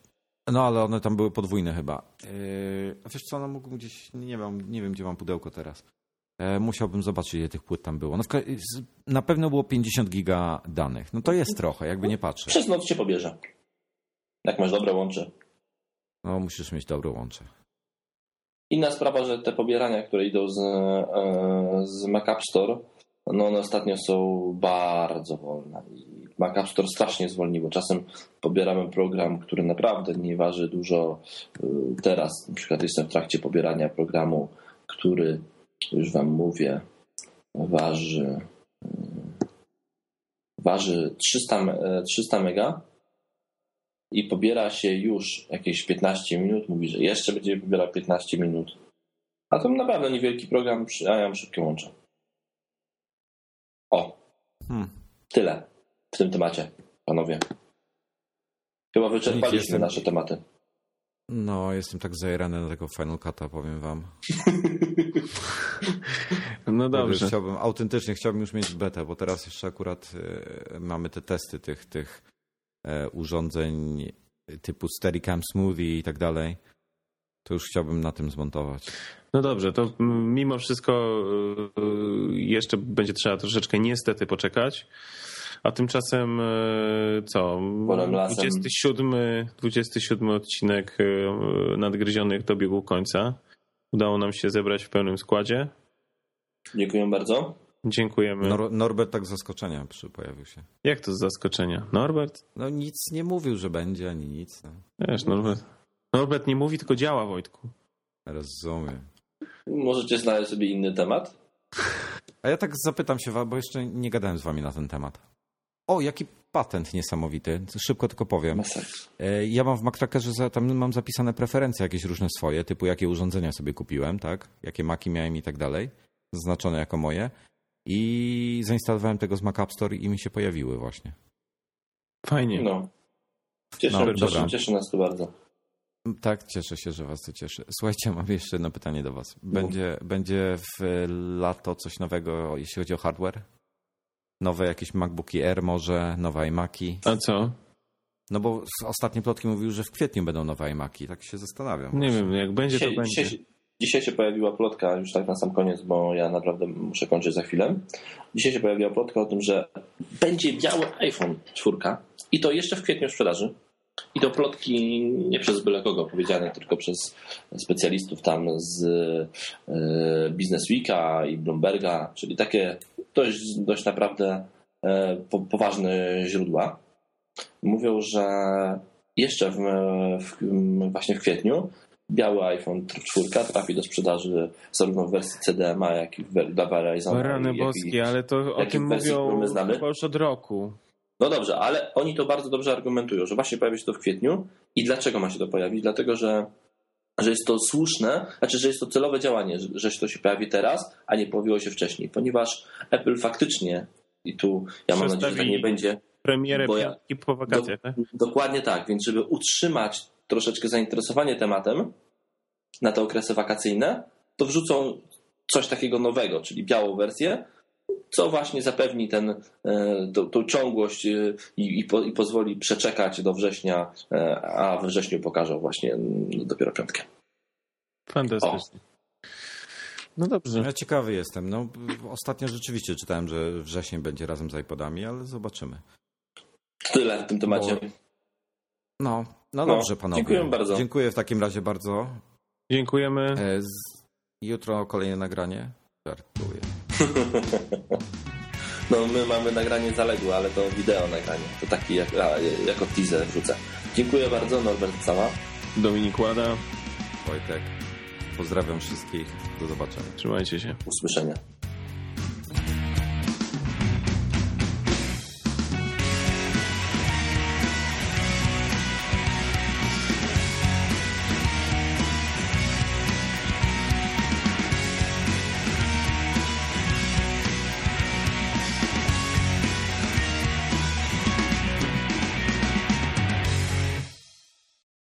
No ale one tam były podwójne chyba. Yy, a wiesz co, no mógł gdzieś, nie wiem, nie wiem gdzie mam pudełko teraz. E, musiałbym zobaczyć ile tych płyt tam było. No ka- z- na pewno było 50 giga danych. No to jest trochę, jakby nie patrzeć. Przez noc cię pobierze. Jak masz dobre łącze. No musisz mieć dobre łącze. Inna sprawa, że te pobierania, które idą z, e, z Mac App Store, no one ostatnio są bardzo wolne. I Mac App Store strasznie zwolniło. Czasem pobieramy program, który naprawdę nie waży dużo. Y, Teraz na przykład jestem w trakcie pobierania programu, który, już wam mówię, waży y, waży 300, e, 300 mega i pobiera się już jakieś 15 minut. Mówi, że jeszcze będzie pobierał 15 minut. A to naprawdę niewielki program, a ja mam szybkie łącze. O, Hmm. tyle w tym temacie, panowie. Chyba wyczerpaliśmy jestem- nasze tematy. No, jestem tak zajerany na tego Final Cut'a, powiem wam. No dobrze. Chciałbym, autentycznie chciałbym już mieć betę, bo teraz jeszcze akurat e, mamy te testy tych, tych urządzeń typu Steadicam Smoothie i tak dalej. To już chciałbym na tym zmontować. No dobrze, to mimo wszystko y, jeszcze będzie trzeba troszeczkę niestety poczekać. A tymczasem y, co? Polem lasem. 27, 27 odcinek nadgryzionych dobiegł końca. Udało nam się zebrać w pełnym składzie. Dziękuję bardzo. Dziękujemy. Nor Norbert tak z zaskoczenia przy pojawił się. Jak to z zaskoczenia? Norbert? No nic nie mówił, że będzie, ani nic. No. Wiesz, Norbert. Norbert nie mówi, tylko działa, Wojtku. Rozumiem. Możecie znaleźć sobie inny temat. A ja tak zapytam się, bo jeszcze nie gadałem z wami na ten temat. O, jaki patent niesamowity. Szybko tylko powiem. Masakra. E, Ja mam w MacTrackerze, tam mam zapisane preferencje jakieś różne swoje, typu jakie urządzenia sobie kupiłem, tak? Jakie Maki miałem i tak dalej. Zaznaczone jako moje. I zainstalowałem tego z Mac App Store i mi się pojawiły właśnie. Fajnie. No. Cieszy, No, cieszy, dobra. cieszy nas to bardzo. Tak, cieszę się, że was to cieszy. Słuchajcie, mam jeszcze jedno pytanie do was. Będzie, będzie w lato coś nowego, jeśli chodzi o hardware? Nowe jakieś MacBooki Air może, nowe iMaki? A co? No bo ostatnie plotki mówiły, że w kwietniu będą nowe iMaki. Tak się zastanawiam. Nie wiem, jak będzie, to będzie. dzisiaj, dzisiaj się pojawiła plotka, już tak na sam koniec, bo ja naprawdę muszę kończyć za chwilę. Dzisiaj się pojawiła plotka o tym, że będzie biały iPhone 4 i to jeszcze w kwietniu w sprzedaży. I to plotki nie przez byle kogo powiedziane, tylko przez specjalistów tam z e, Business Weeka i Bloomberga, czyli takie dość, dość naprawdę e, po, poważne źródła. Mówią, że jeszcze w, w, właśnie w kwietniu biały iPhone 4 trafi do sprzedaży zarówno w wersji CDMA, jak i dla Verizon. O rany boskie, ale to o tym mówią chyba już od roku. No dobrze, ale oni to bardzo dobrze argumentują, że właśnie pojawi się to w kwietniu. I dlaczego ma się to pojawić? Dlatego, że, że jest to słuszne, znaczy, że jest to celowe działanie, że, że to się pojawi teraz, a nie pojawiło się wcześniej, ponieważ Apple faktycznie, i tu ja mam nadzieję, że tak nie będzie, Premierę ja- po wakacjach, tak? Dokładnie tak, więc żeby utrzymać troszeczkę zainteresowanie tematem na te okresy wakacyjne, to wrzucą coś takiego nowego, czyli białą wersję, co właśnie zapewni ten, e, tą, tą ciągłość e, i, i, po, i pozwoli przeczekać do września, e, a we wrześniu pokażą właśnie dopiero piątkę. Fantastycznie. No dobrze. Ja ciekawy jestem. No, ostatnio rzeczywiście czytałem, że wrzesień będzie razem z iPodami, ale zobaczymy. Tyle w tym temacie. No, no No, dobrze, panowie. dziękuję bardzo. Dziękuję w takim razie bardzo. Dziękujemy. E, z... Jutro kolejne nagranie. Żartuję. No my mamy nagranie zaległe, ale to wideo nagranie. To taki jak, a, jako teaser wrzucę. Dziękuję bardzo, Norbert Cała. Dominik Łada. Wojtek. Pozdrawiam wszystkich. Do zobaczenia. Trzymajcie się. Usłyszenia.